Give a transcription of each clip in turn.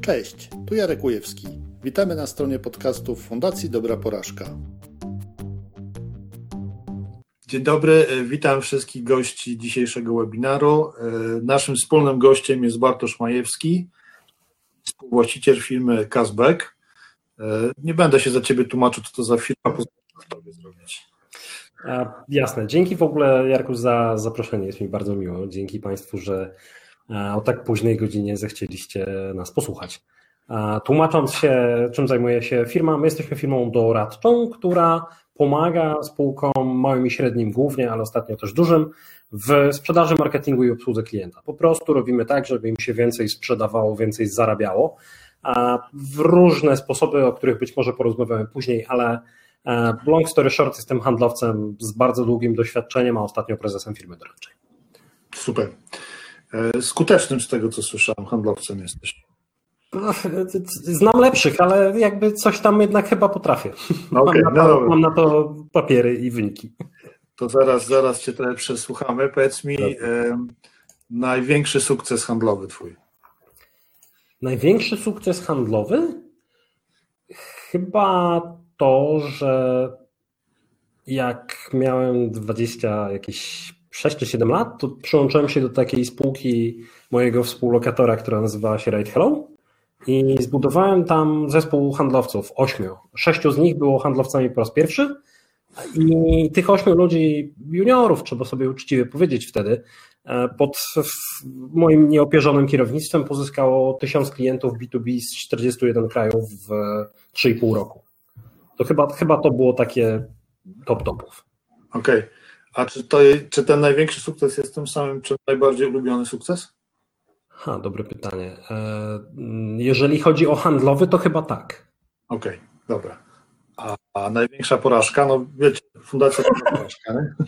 Cześć, tu Jarek Ujewski. Witamy na stronie podcastów Fundacji Dobra Porażka. Dzień dobry, e, witam wszystkich gości dzisiejszego webinaru. E, naszym wspólnym gościem jest Bartosz Majewski, współwłaściciel firmy Casback. E, nie będę się za Ciebie tłumaczył, co to za firma, pozwolę Tobie zrobić. Jasne. Dzięki w ogóle, Jarku, za zaproszenie. Jest mi bardzo miło. Dzięki Państwu, że o tak późnej godzinie zechcieliście nas posłuchać. Tłumacząc się, czym zajmuje się firma, my jesteśmy firmą doradczą, która pomaga spółkom małym i średnim głównie, ale ostatnio też dużym, w sprzedaży, marketingu i obsłudze klienta. Po prostu robimy tak, żeby im się więcej sprzedawało, więcej zarabiało. W różne sposoby, o których być może porozmawiamy później, ale e, long story short, jestem handlowcem z bardzo długim doświadczeniem, a ostatnio prezesem firmy doradczej. Super. E, skutecznym z tego, co słyszałem, handlowcem jesteś. No, znam lepszych, ale jakby coś tam jednak chyba potrafię. Okay, mam, na to, no mam, na to, papiery i wyniki. To zaraz, zaraz Cię trochę przesłuchamy. Powiedz mi, e, największy sukces handlowy Twój. Największy sukces handlowy? Chyba to, że jak miałem 20 jakieś 6 czy 7 lat, to przyłączyłem się do takiej spółki mojego współlokatora, która nazywała się Right Hello i zbudowałem tam zespół handlowców, ośmiu. Sześciu z nich było handlowcami po raz pierwszy i tych ośmiu ludzi, juniorów, trzeba sobie uczciwie powiedzieć wtedy, e, pod moim nieopierzonym kierownictwem pozyskało tysiąc klientów B2B z 41 krajów w 3,5 roku. To chyba, chyba to było takie top topów. Okej. Okay. A czy, to, czy ten największy sukces jest tym samym, czy najbardziej ulubiony sukces? Ha, dobre pytanie. E, jeżeli chodzi o handlowy, to chyba tak. Okej, okay, dobra. A, a, największa porażka, no wiecie, fundacja to porażka, nie?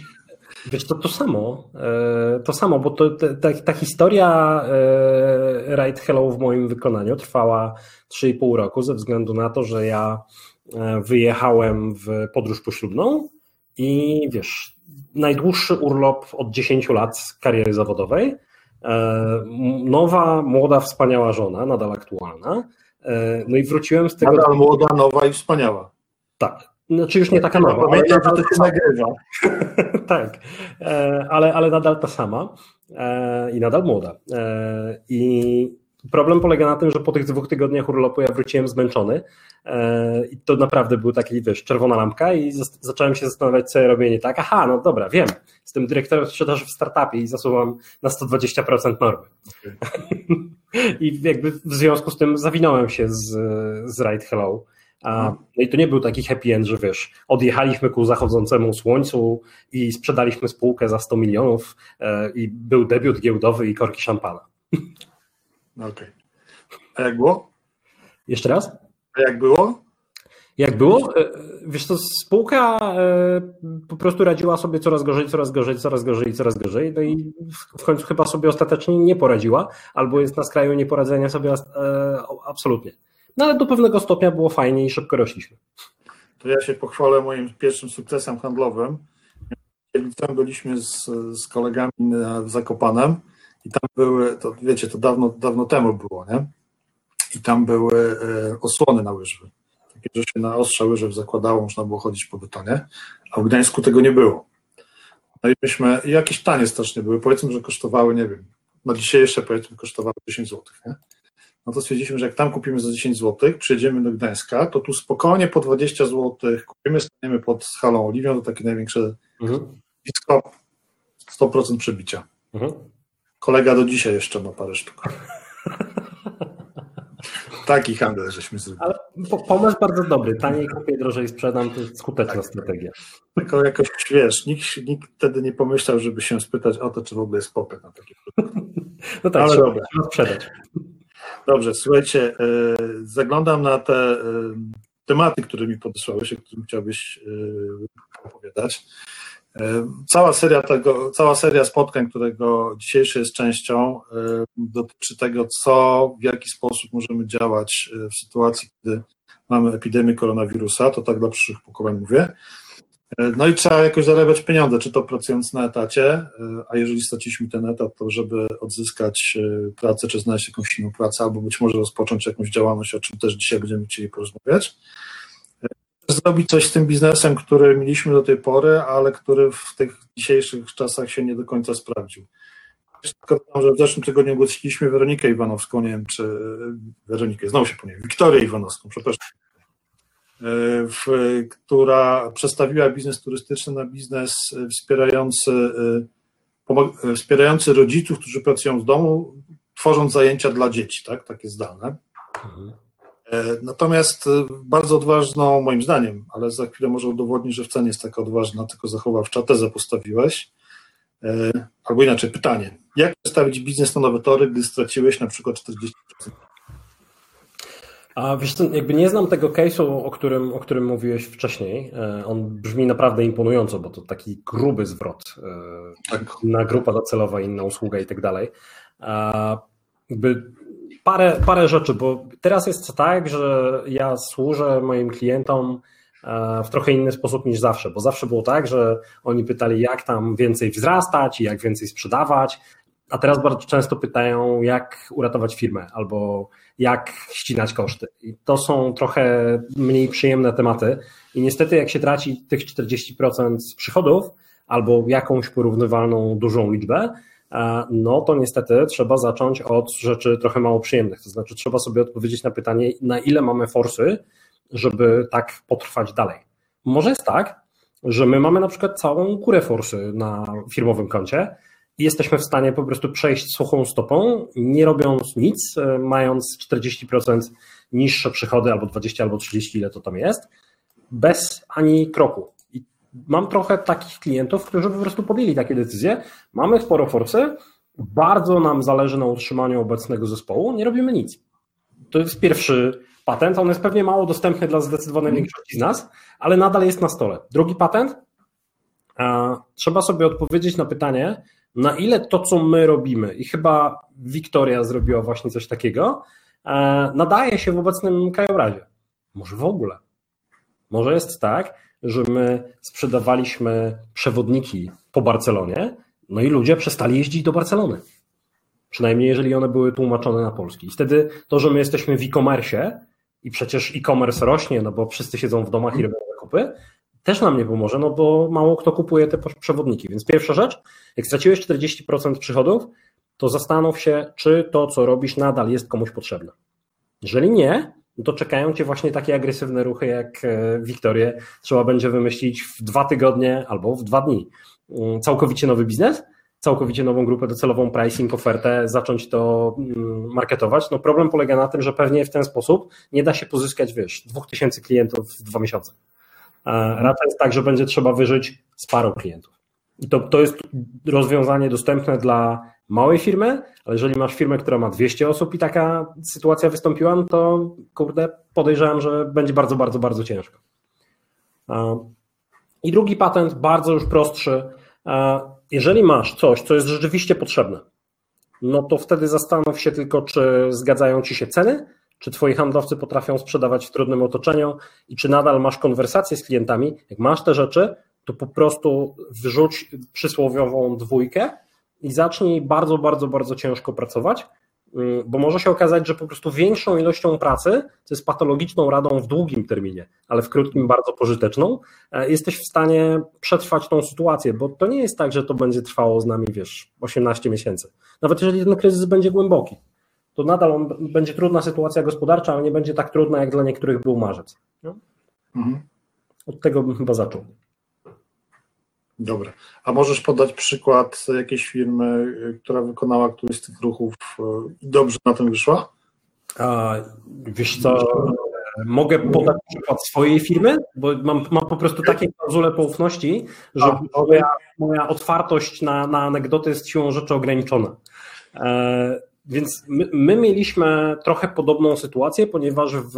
Wiesz, to to samo, e, to samo, bo to, ta, ta historia e, Right Hello w moim wykonaniu trwała 3,5 roku ze względu na to, że ja wyjechałem w podróż poślubną i wiesz, najdłuższy urlop od 10 lat kariery zawodowej. E, nowa, młoda, wspaniała żona, nadal aktualna. E, no i wróciłem z tego. Nadal młoda, nowa i wspaniała. Tak. Znaczy już nie taka nowa. Pamiętam, że to się nagrywa. tak, e, ale, ale nadal ta sama i nadal młoda. I Problem polega na tym, że po tych dwóch tygodniach urlopu ja wróciłem zmęczony e, i to naprawdę był taki, wiesz, czerwona lampka i zacząłem się zastanawiać, co ja robię nie tak. Aha, no dobra, wiem, jestem dyrektorem sprzedaży w startupie i zasuwam na 120% normy. Okay. I jakby w związku z tym zawinąłem się z, z Ride Hello. No i to nie był taki happy end, że wiesz, odjechaliśmy ku zachodzącemu słońcu i sprzedaliśmy spółkę za 100 milionów e, i był debiut giełdowy i korki szampana. Okej. Okay. A jak było? Jeszcze raz? A jak było? Jak było? E, wiesz to spółka e, po prostu radziła sobie coraz gorzej, coraz gorzej, coraz gorzej, coraz gorzej, no i w końcu chyba sobie ostatecznie nie poradziła, albo jest na skraju nieporadzenia sobie e, absolutnie. No ale do pewnego stopnia było fajnie i szybko rośliśmy. To ja się pochwalę moim pierwszym sukcesem handlowym. Tam byliśmy z, z kolegami w Zakopanem i tam były, to wiecie, to dawno, dawno temu było, nie? I tam były e, osłony na łyżwy. Takie, że się na ostrza łyżew zakładało, można było chodzić po betonie, a w Gdańsku tego nie było. No i myśmy, i jakieś tanie strasznie były, powiedzmy, że kosztowały, nie wiem, no dzisiaj jeszcze powiedzmy kosztowały 10 zł, nie? No to stwierdziliśmy, że jak tam kupimy za 10 zł, przyjedziemy do Gdańska, to tu spokojnie po 20 zł kupimy, staniemy pod halą Oliwią, to takie największe mhm. 100% przebicia. Mhm. Kolega do dzisiaj jeszcze ma parę sztuk. Taki handel żeśmy zrobili. Ale pomysł bardzo dobry. Taniej kupię, drożej sprzedam, to jest skuteczna tak. strategia. Tylko jakoś, wiesz, nikt, nikt wtedy nie pomyślał, żeby się spytać o to, czy w ogóle jest popyt na takie produkty. No tak, Ale dobra. sprzedać. Dobrze, słuchajcie, e, zaglądam na te e, tematy, które mi podesłałeś, o których chciałbyś e, opowiadać. Cała seria, tego, cała seria spotkań, którego dzisiejszy jest częścią, e, dotyczy tego, co, w jaki sposób możemy działać e, w sytuacji, kiedy mamy epidemię koronawirusa, to tak dla przyszłych pokoleń mówię. No i trzeba jakoś zarabiać pieniądze, czy to pracując na etacie, a jeżeli straciliśmy ten etat, to żeby odzyskać pracę, czy znaleźć jakąś inną pracę, albo być może rozpocząć jakąś działalność, o czym też dzisiaj będziemy chcieli porozmawiać. Zrobić coś z tym biznesem, który mieliśmy do tej pory, ale który w tych dzisiejszych czasach się nie do końca sprawdził. Tylko że w zeszłym tygodniu głosiliśmy Weronikę Iwanowską, nie wiem czy Weronikę, znowu się pomyliłem, Wiktorię Iwanowską, przepraszam, w, która przestawiła biznes turystyczny na biznes wspierający, wspierający rodziców, którzy pracują z domu, tworząc zajęcia dla dzieci, tak, takie zdalne. Mhm. E, natomiast bardzo odważną, moim zdaniem, ale za chwilę może udowodnić, że wcale nie jest taka odważna, tylko zachowawcza tezę postawiłeś, albo inaczej pytanie, jak postawić biznes na nowe tory, gdy straciłeś na przykład 40%? A wiesz co, jakby nie znam tego case'u, o którym, o którym mówiłeś wcześniej. E, on brzmi naprawdę imponująco, bo to taki gruby zwrot. E, tak. Na grupa docelowa, inna usługa i tak dalej. Jakby parę, parę rzeczy, bo teraz jest tak, że ja służę moim klientom w trochę inny sposób niż zawsze, bo zawsze było tak, że oni pytali, jak tam więcej wzrastać i jak więcej sprzedawać, a teraz bardzo często pytają, jak uratować firmę albo jak ścinać koszty. I to są trochę mniej przyjemne tematy. I niestety, jak się traci tych 40% przychodów albo jakąś porównywalną dużą liczbę, no to niestety trzeba zacząć od rzeczy trochę mało przyjemnych. To znaczy, trzeba sobie odpowiedzieć na pytanie, na ile mamy forsy, żeby tak potrwać dalej. Może jest tak, że my mamy na przykład całą górę forsy na firmowym koncie i jesteśmy w stanie po prostu przejść suchą stopą, nie robiąc nic, e, mając 40% niższe przychody, albo 20, albo 30, ile to tam jest, bez ani kroku. Mam trochę takich klientów, którzy po prostu podjęli takie decyzje. Mamy sporo forsy, bardzo nam zależy na utrzymaniu obecnego zespołu, nie robimy nic. To jest pierwszy patent. On jest pewnie mało dostępny dla zdecydowanej mhm. większości z nas, ale nadal jest na stole. Drugi patent. Trzeba sobie odpowiedzieć na pytanie, na ile to, co my robimy, i chyba Wiktoria zrobiła właśnie coś takiego, nadaje się w obecnym krajobrazie. Może w ogóle. Może jest tak, że my sprzedawaliśmy przewodniki po Barcelonie, no i ludzie przestali jeździć do Barcelony. Przynajmniej jeżeli one były tłumaczone na polski. I wtedy to, że my jesteśmy w e-commerce, i przecież e-commerce rośnie, no bo wszyscy siedzą w domach i robią zakupy, też nam nie pomoże, no bo mało kto kupuje te przewodniki. Więc pierwsza rzecz, jak straciłeś 40% przychodów, to zastanów się, czy to, co robisz, nadal jest komuś potrzebne. Jeżeli nie, to czekają cię właśnie takie agresywne ruchy jak e, Wiktorię. Trzeba będzie wymyślić w dwa tygodnie albo w dwa dni mm, całkowicie nowy biznes, całkowicie nową grupę docelową, pricing, ofertę, zacząć to mm, marketować. No problem polega na tym, że pewnie w ten sposób nie da się pozyskać, wiesz, dwóch tysięcy klientów w dwa miesiące. Raczej jest tak, że będzie trzeba wyżyć z parą klientów. I to, to jest rozwiązanie dostępne dla małej firmy, ale jeżeli masz firmę, która ma 200 osób i taka sytuacja wystąpiła, no to kurde, podejrzewam, że będzie bardzo, bardzo, bardzo ciężko. I drugi patent, bardzo już prostszy, jeżeli masz coś, co jest rzeczywiście potrzebne, no to wtedy zastanów się tylko, czy zgadzają ci się ceny, czy twoi handlowcy potrafią sprzedawać w trudnym otoczeniu i czy nadal masz konwersacje z klientami. Jak masz te rzeczy, to po prostu wrzuć przysłowiową dwójkę i zacznij bardzo, bardzo, bardzo ciężko pracować, Y, bo może się okazać, że po prostu większą ilością pracy, co jest patologiczną radą w długim terminie, ale w krótkim bardzo pożyteczną, e, jesteś w stanie przetrwać tą sytuację, bo to nie jest tak, że to będzie trwało z nami, wiesz, 18 miesięcy. Nawet jeżeli ten kryzys będzie głęboki, to nadal on, będzie trudna sytuacja gospodarcza, ale nie będzie tak trudna, jak dla niektórych był marzec. Mhm. Od tego bym chyba zaczął. Dobra. A możesz podać przykład jakiejś firmy, która wykonała któryś z tych ruchów e, i dobrze na tym wyszła? A, wiesz co, mogę podać przykład swojej firmy, bo mam, mam po prostu takie klauzule poufności, że A, moja, moja otwartość na, na anegdoty jest siłą rzeczy ograniczona. E, więc my, my mieliśmy trochę podobną sytuację, ponieważ w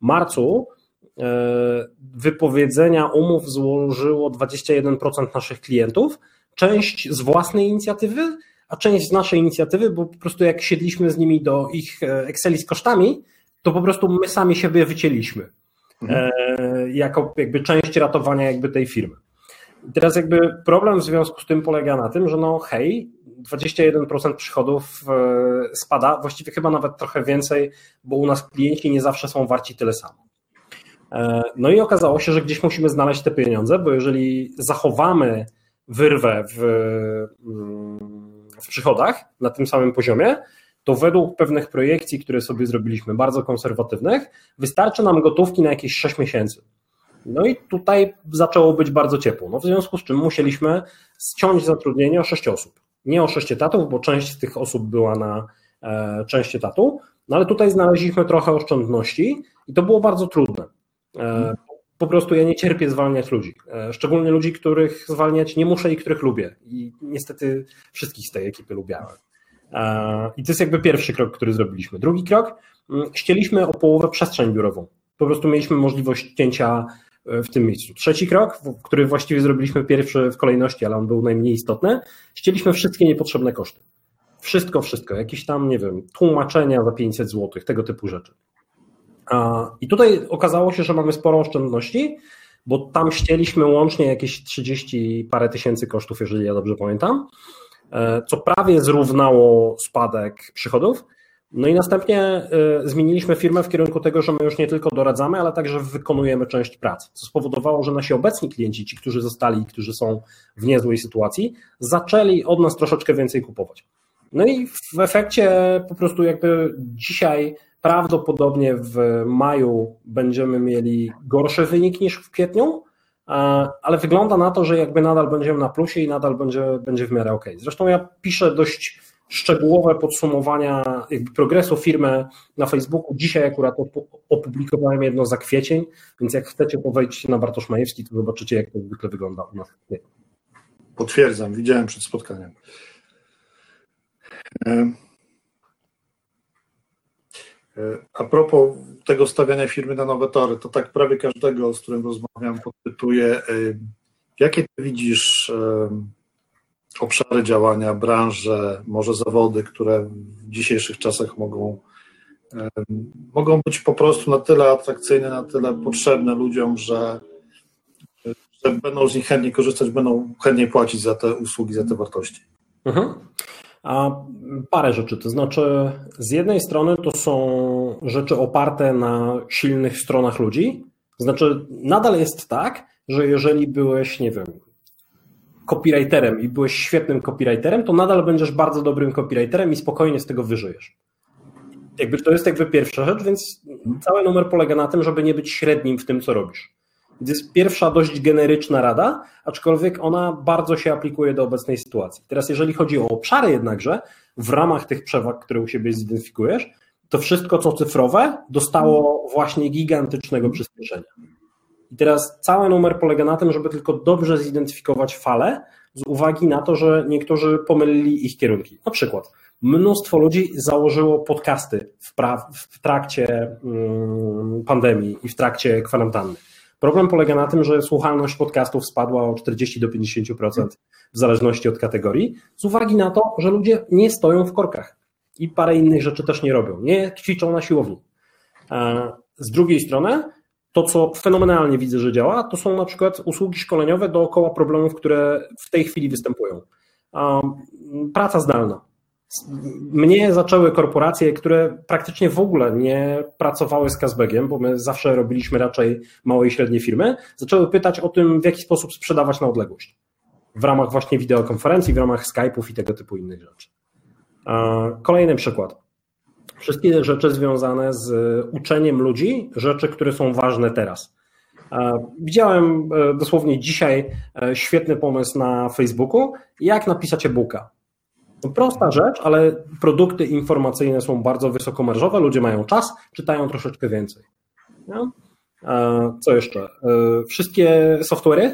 marcu wypowiedzenia umów złożyło 21% naszych klientów, część z własnej inicjatywy, a część z naszej inicjatywy, bo po prostu jak siedliśmy z nimi do ich e, Exceli z kosztami, to po prostu my sami siebie wycięliśmy. Mhm. E, jako jakby część ratowania jakby tej firmy. I teraz jakby problem w związku z tym polega na tym, że no hej, 21% przychodów e, spada, właściwie chyba nawet trochę więcej, bo u nas klienci nie zawsze są warci tyle samo. E, no i okazało się, że gdzieś musimy znaleźć te pieniądze, bo jeżeli zachowamy wyrwę w, mm, w przychodach na tym samym poziomie, to według pewnych projekcji, które sobie zrobiliśmy, bardzo konserwatywnych, wystarczy nam gotówki na jakieś 6 miesięcy. No i tutaj zaczęło być bardzo ciepło. No w związku z czym musieliśmy ściąć zatrudnienie o 6 osób. Nie o 6 etatów, bo część z tych osób była na e, część etatu, no ale tutaj znaleźliśmy trochę oszczędności i to było bardzo trudne. E, po prostu ja nie cierpię zwalniać ludzi. E, szczególnie ludzi, których zwalniać nie muszę i których lubię. I niestety wszystkich z tej ekipy lubiałem. E, I to jest jakby pierwszy krok, który zrobiliśmy. Drugi krok, mm, ścieliśmy o połowę przestrzeń biurową. Po prostu mieliśmy możliwość cięcia w tym miejscu. Trzeci krok, który właściwie zrobiliśmy pierwszy w kolejności, ale on był najmniej istotny, ścieliśmy wszystkie niepotrzebne koszty. Wszystko, wszystko. Jakieś tam, nie wiem, tłumaczenia za 500 zł, tego typu rzeczy. I tutaj okazało się, że mamy sporo oszczędności, bo tam ścieliśmy łącznie jakieś 30 parę tysięcy kosztów, jeżeli ja dobrze pamiętam, e, co prawie zrównało spadek przychodów. No i następnie e, zmieniliśmy firmę w kierunku tego, że my już nie tylko doradzamy, ale także wykonujemy część pracy, co spowodowało, że nasi obecni klienci, ci, którzy zostali, którzy są w niezłej sytuacji, zaczęli od nas troszeczkę więcej kupować. No i w efekcie po prostu jakby dzisiaj Prawdopodobnie w maju będziemy mieli gorszy wynik niż w kwietniu, ale wygląda na to, że jakby nadal będziemy na plusie i nadal będzie, będzie w miarę ok. Zresztą ja piszę dość szczegółowe podsumowania jakby progresu firmy na Facebooku. Dzisiaj akurat opublikowałem jedno za kwiecień, więc jak chcecie, to wejdźcie na Bartosz Majewski, to zobaczycie, jak to zwykle wygląda u nas. Potwierdzam, widziałem przed spotkaniem. A propos tego stawiania firmy na nowe tory, to tak prawie każdego, z którym rozmawiam, podpytuję, jakie ty widzisz obszary działania, branże, może zawody, które w dzisiejszych czasach mogą, mogą być po prostu na tyle atrakcyjne, na tyle potrzebne ludziom, że, że będą z nich chętnie korzystać, będą chętnie płacić za te usługi, za te wartości. Mhm. A parę rzeczy, to znaczy z jednej strony to są rzeczy oparte na silnych stronach ludzi, znaczy nadal jest tak, że jeżeli byłeś, nie wiem, copywriterem i byłeś świetnym copywriterem, to nadal będziesz bardzo dobrym copywriterem i spokojnie z tego wyżyjesz. Jakby to jest jakby pierwsza rzecz, więc cały numer polega na tym, żeby nie być średnim w tym, co robisz. To jest pierwsza dość generyczna rada, aczkolwiek ona bardzo się aplikuje do obecnej sytuacji. Teraz, jeżeli chodzi o obszary jednakże, w ramach tych przewag, które u siebie zidentyfikujesz, to wszystko, co cyfrowe, dostało właśnie gigantycznego przyspieszenia. I teraz cały numer polega na tym, żeby tylko dobrze zidentyfikować fale, z uwagi na to, że niektórzy pomylili ich kierunki. Na przykład mnóstwo ludzi założyło podcasty w, pra- w trakcie mm, pandemii i w trakcie kwarantanny. Problem polega na tym, że słuchalność podcastów spadła o 40 do 50% w zależności od kategorii, z uwagi na to, że ludzie nie stoją w korkach i parę innych rzeczy też nie robią, nie ćwiczą na siłowni. Z drugiej strony, to co fenomenalnie widzę, że działa, to są na przykład usługi szkoleniowe dookoła problemów, które w tej chwili występują. Praca zdalna mnie zaczęły korporacje, które praktycznie w ogóle nie pracowały z Kazbegiem, bo my zawsze robiliśmy raczej małe i średnie firmy, zaczęły pytać o tym, w jaki sposób sprzedawać na odległość. W ramach właśnie wideokonferencji, w ramach Skype'ów i tego typu innych rzeczy. Kolejny przykład. Wszystkie rzeczy związane z uczeniem ludzi, rzeczy, które są ważne teraz. Widziałem e, dosłownie dzisiaj e, świetny pomysł na Facebooku, jak napisać e-booka. No prosta rzecz, ale produkty informacyjne są bardzo wysokomarżowe, ludzie mają czas, czytają troszeczkę więcej. No? Co jeszcze? E, wszystkie software'y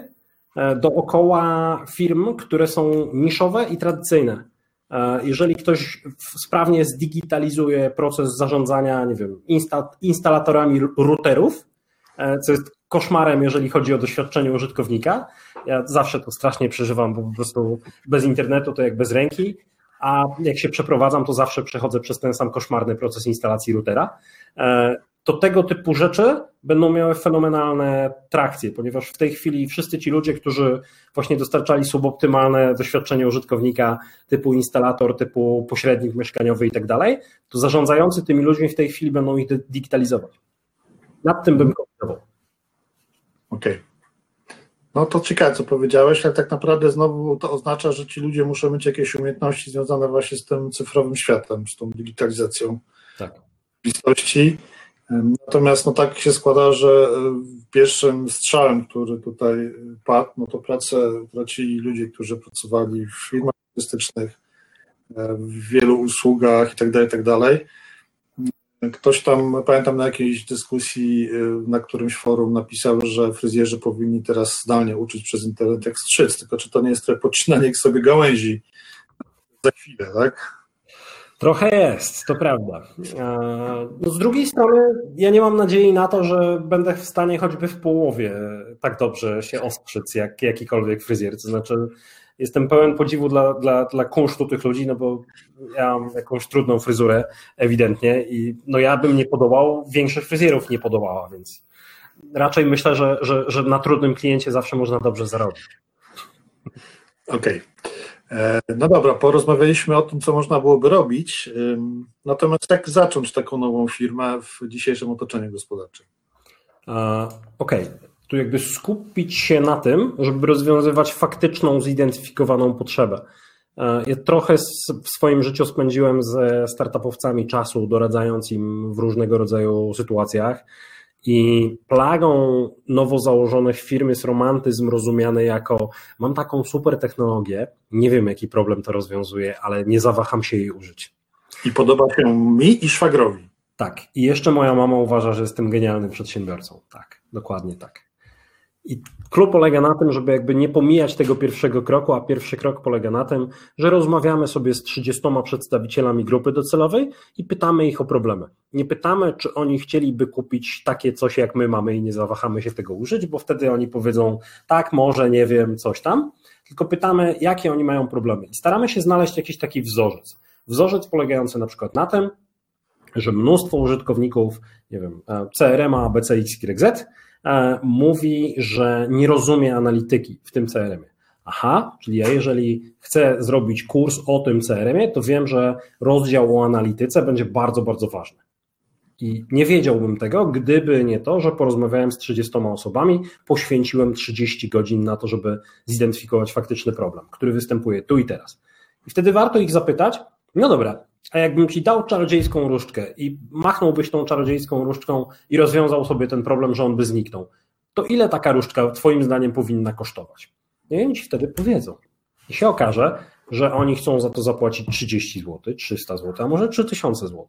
e, dookoła firm, które są niszowe i tradycyjne. E, jeżeli ktoś sprawnie zdigitalizuje proces zarządzania, nie wiem, instalatorami routerów, co jest koszmarem, jeżeli chodzi o doświadczenie użytkownika. Ja zawsze to strasznie przeżywam, bo po prostu bez internetu to jak bez ręki a jak się przeprowadzam, to zawsze przechodzę przez ten sam koszmarny proces instalacji routera. E, to tego typu rzeczy będą miały fenomenalne trakcje, ponieważ w tej chwili wszyscy ci ludzie, którzy właśnie dostarczali suboptymalne doświadczenie użytkownika typu instalator, typu pośrednik mieszkaniowy i tak dalej, to zarządzający tymi ludźmi w tej chwili będą ich digitalizować. Nad tym bym komentował. Okej. Okay. No to ciekawe, co powiedziałeś, ale tak naprawdę znowu to oznacza, że ci ludzie muszą mieć jakieś umiejętności związane właśnie z tym cyfrowym światem, z tą digitalizacją tak. rzeczywistości. Natomiast no tak się składa, że e, pierwszym strzałem, który tutaj padł, no to pracę tracili ludzie, którzy pracowali w firmach turystycznych, e, w wielu usługach itd., tak itd. Ktoś tam, pamiętam na jakiejś dyskusji y, na którymś forum napisał, że fryzjerzy powinni teraz zdalnie uczyć przez internet jak strzyc, tylko czy to nie jest trochę podcinanie sobie gałęzi za chwilę, tak? Trochę jest, to prawda. No z drugiej strony, ja nie mam nadziei na to, że będę w stanie choćby w połowie tak dobrze się ostrzyc jak jakikolwiek fryzjer. To znaczy, jestem pełen podziwu dla, dla, dla kunsztu tych ludzi, no bo ja mam jakąś trudną fryzurę ewidentnie i no ja bym nie podołał, większość fryzjerów nie podołała, więc raczej myślę, że, że, że na trudnym kliencie zawsze można dobrze zarobić. Okej. Okay. E, no dobra, porozmawialiśmy o tym, co można byłoby robić. Natomiast jak zacząć taką nową firmę w dzisiejszym otoczeniu gospodarczym? Okej. Okay tu jakby skupić się na tym, żeby rozwiązywać faktyczną, zidentyfikowaną potrzebę. E, ja trochę w swoim życiu spędziłem ze startupowcami czasu, doradzając im w różnego rodzaju sytuacjach. I plagą nowo założonych firm jest romantyzm rozumiany jako mam taką super technologię, nie wiem jaki problem to rozwiązuje, ale nie zawaham się jej użyć. I podoba się mi i szwagrowi. Tak. I jeszcze moja mama uważa, że jestem genialnym przedsiębiorcą. Tak, dokładnie tak. I klub polega na tym, żeby jakby nie pomijać tego pierwszego kroku, a pierwszy krok polega na tym, że rozmawiamy sobie z 30 przedstawicielami grupy docelowej i pytamy ich o problemy. Nie pytamy, czy oni chcieliby kupić takie coś, jak my mamy i nie zawahamy się tego użyć, bo wtedy oni powiedzą, tak, może, nie wiem, coś tam, tylko pytamy, jakie oni mają problemy. I staramy się znaleźć jakiś taki wzorzec. Wzorzec polegający na przykład na tym, że mnóstwo użytkowników, nie wiem, CRM, ABCX, YZ E, mówi, że nie rozumie analityki w tym CRM-ie. Aha, czyli ja jeżeli chcę zrobić kurs o tym CRM-ie, to wiem, że rozdział o analityce będzie bardzo, bardzo ważny. I nie wiedziałbym tego, gdyby nie to, że porozmawiałem z 30 osobami, poświęciłem 30 godzin na to, żeby zidentyfikować faktyczny problem, który występuje tu i teraz. I wtedy warto ich zapytać, no dobra, a jakbym ci dał czarodziejską różdżkę i machnąłbyś tą czarodziejską różdżką i rozwiązał sobie ten problem, że on by zniknął, to ile taka różdżka Twoim zdaniem powinna kosztować? No I oni ci wtedy powiedzą. I się okaże, że oni chcą za to zapłacić 30 zł, 300 zł, a może 3000 zł.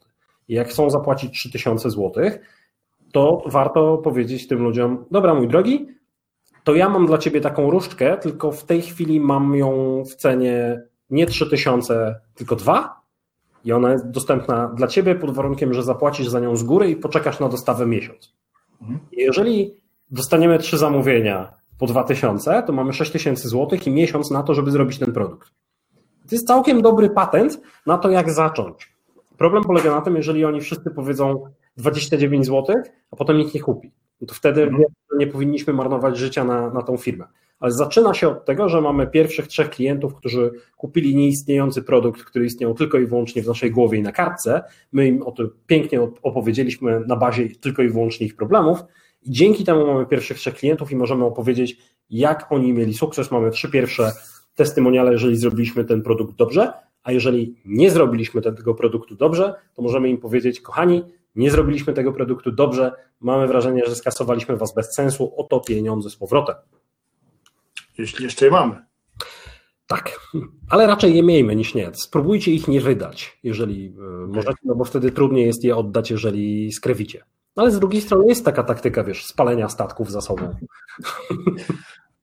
I jak chcą zapłacić 3000 zł, to warto powiedzieć tym ludziom: Dobra, mój drogi, to ja mam dla ciebie taką różdżkę, tylko w tej chwili mam ją w cenie nie 3000, tylko 2, i ona jest dostępna dla ciebie pod warunkiem, że zapłacisz za nią z góry i poczekasz na dostawę miesiąc. Mhm. Jeżeli dostaniemy trzy zamówienia po 2000, to mamy 6000 zł i miesiąc na to, żeby zrobić ten produkt. To jest całkiem dobry patent na to, jak zacząć. Problem polega na tym, jeżeli oni wszyscy powiedzą 29 zł, a potem nikt nie kupi. No to wtedy mhm. nie powinniśmy marnować życia na, na tą firmę ale zaczyna się od tego, że mamy pierwszych trzech klientów, którzy kupili nieistniejący produkt, który istniał tylko i wyłącznie w naszej głowie i na kartce. My im o tym pięknie opowiedzieliśmy na bazie tylko i wyłącznie ich problemów. I dzięki temu mamy pierwszych trzech klientów i możemy opowiedzieć, jak oni mieli sukces. Mamy trzy pierwsze testymoniale, jeżeli zrobiliśmy ten produkt dobrze, a jeżeli nie zrobiliśmy tego produktu dobrze, to możemy im powiedzieć, kochani, nie zrobiliśmy tego produktu dobrze, mamy wrażenie, że skasowaliśmy was bez sensu, oto pieniądze z powrotem jeśli jeszcze je mamy. Tak, ale raczej je miejmy niż nie. Spróbujcie ich nie wydać, jeżeli e, możecie, no bo wtedy trudniej jest je oddać, jeżeli skrewicie. Ale z drugiej strony jest taka taktyka, wiesz, spalenia statków za sobą.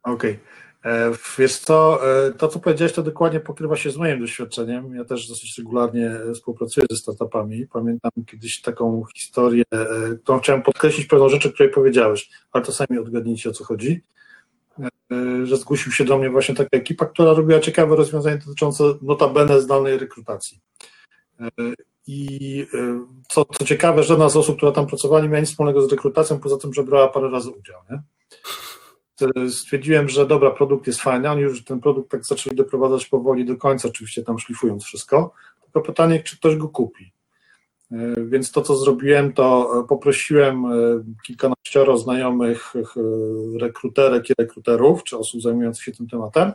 Okej. Okay. E, wiesz co, e, to co powiedziałeś, to dokładnie pokrywa się z moim doświadczeniem. Ja też dosyć regularnie współpracuję ze startupami. Pamiętam kiedyś taką historię, którą chciałem podkreślić pewną rzecz, o której powiedziałeś, ale to sami odgadnijcie o co chodzi. E, że zgłosił się do mnie właśnie taka ekipa, która robiła ciekawe rozwiązanie dotyczące notabene zdalnej rekrutacji. E, I co, co ciekawe, żadna z osób, która tam pracowała, nie miała nic wspólnego z rekrutacją, poza tym, że brała parę razy udział. Nie? Stwierdziłem, że dobra, produkt jest fajny, oni już ten produkt tak zaczęli doprowadzać powoli do końca, oczywiście tam szlifując wszystko. Tylko pytanie, czy ktoś go kupi. Więc to, co zrobiłem, to poprosiłem kilkanaścioro znajomych rekruterek i rekruterów, czy osób zajmujących się tym tematem,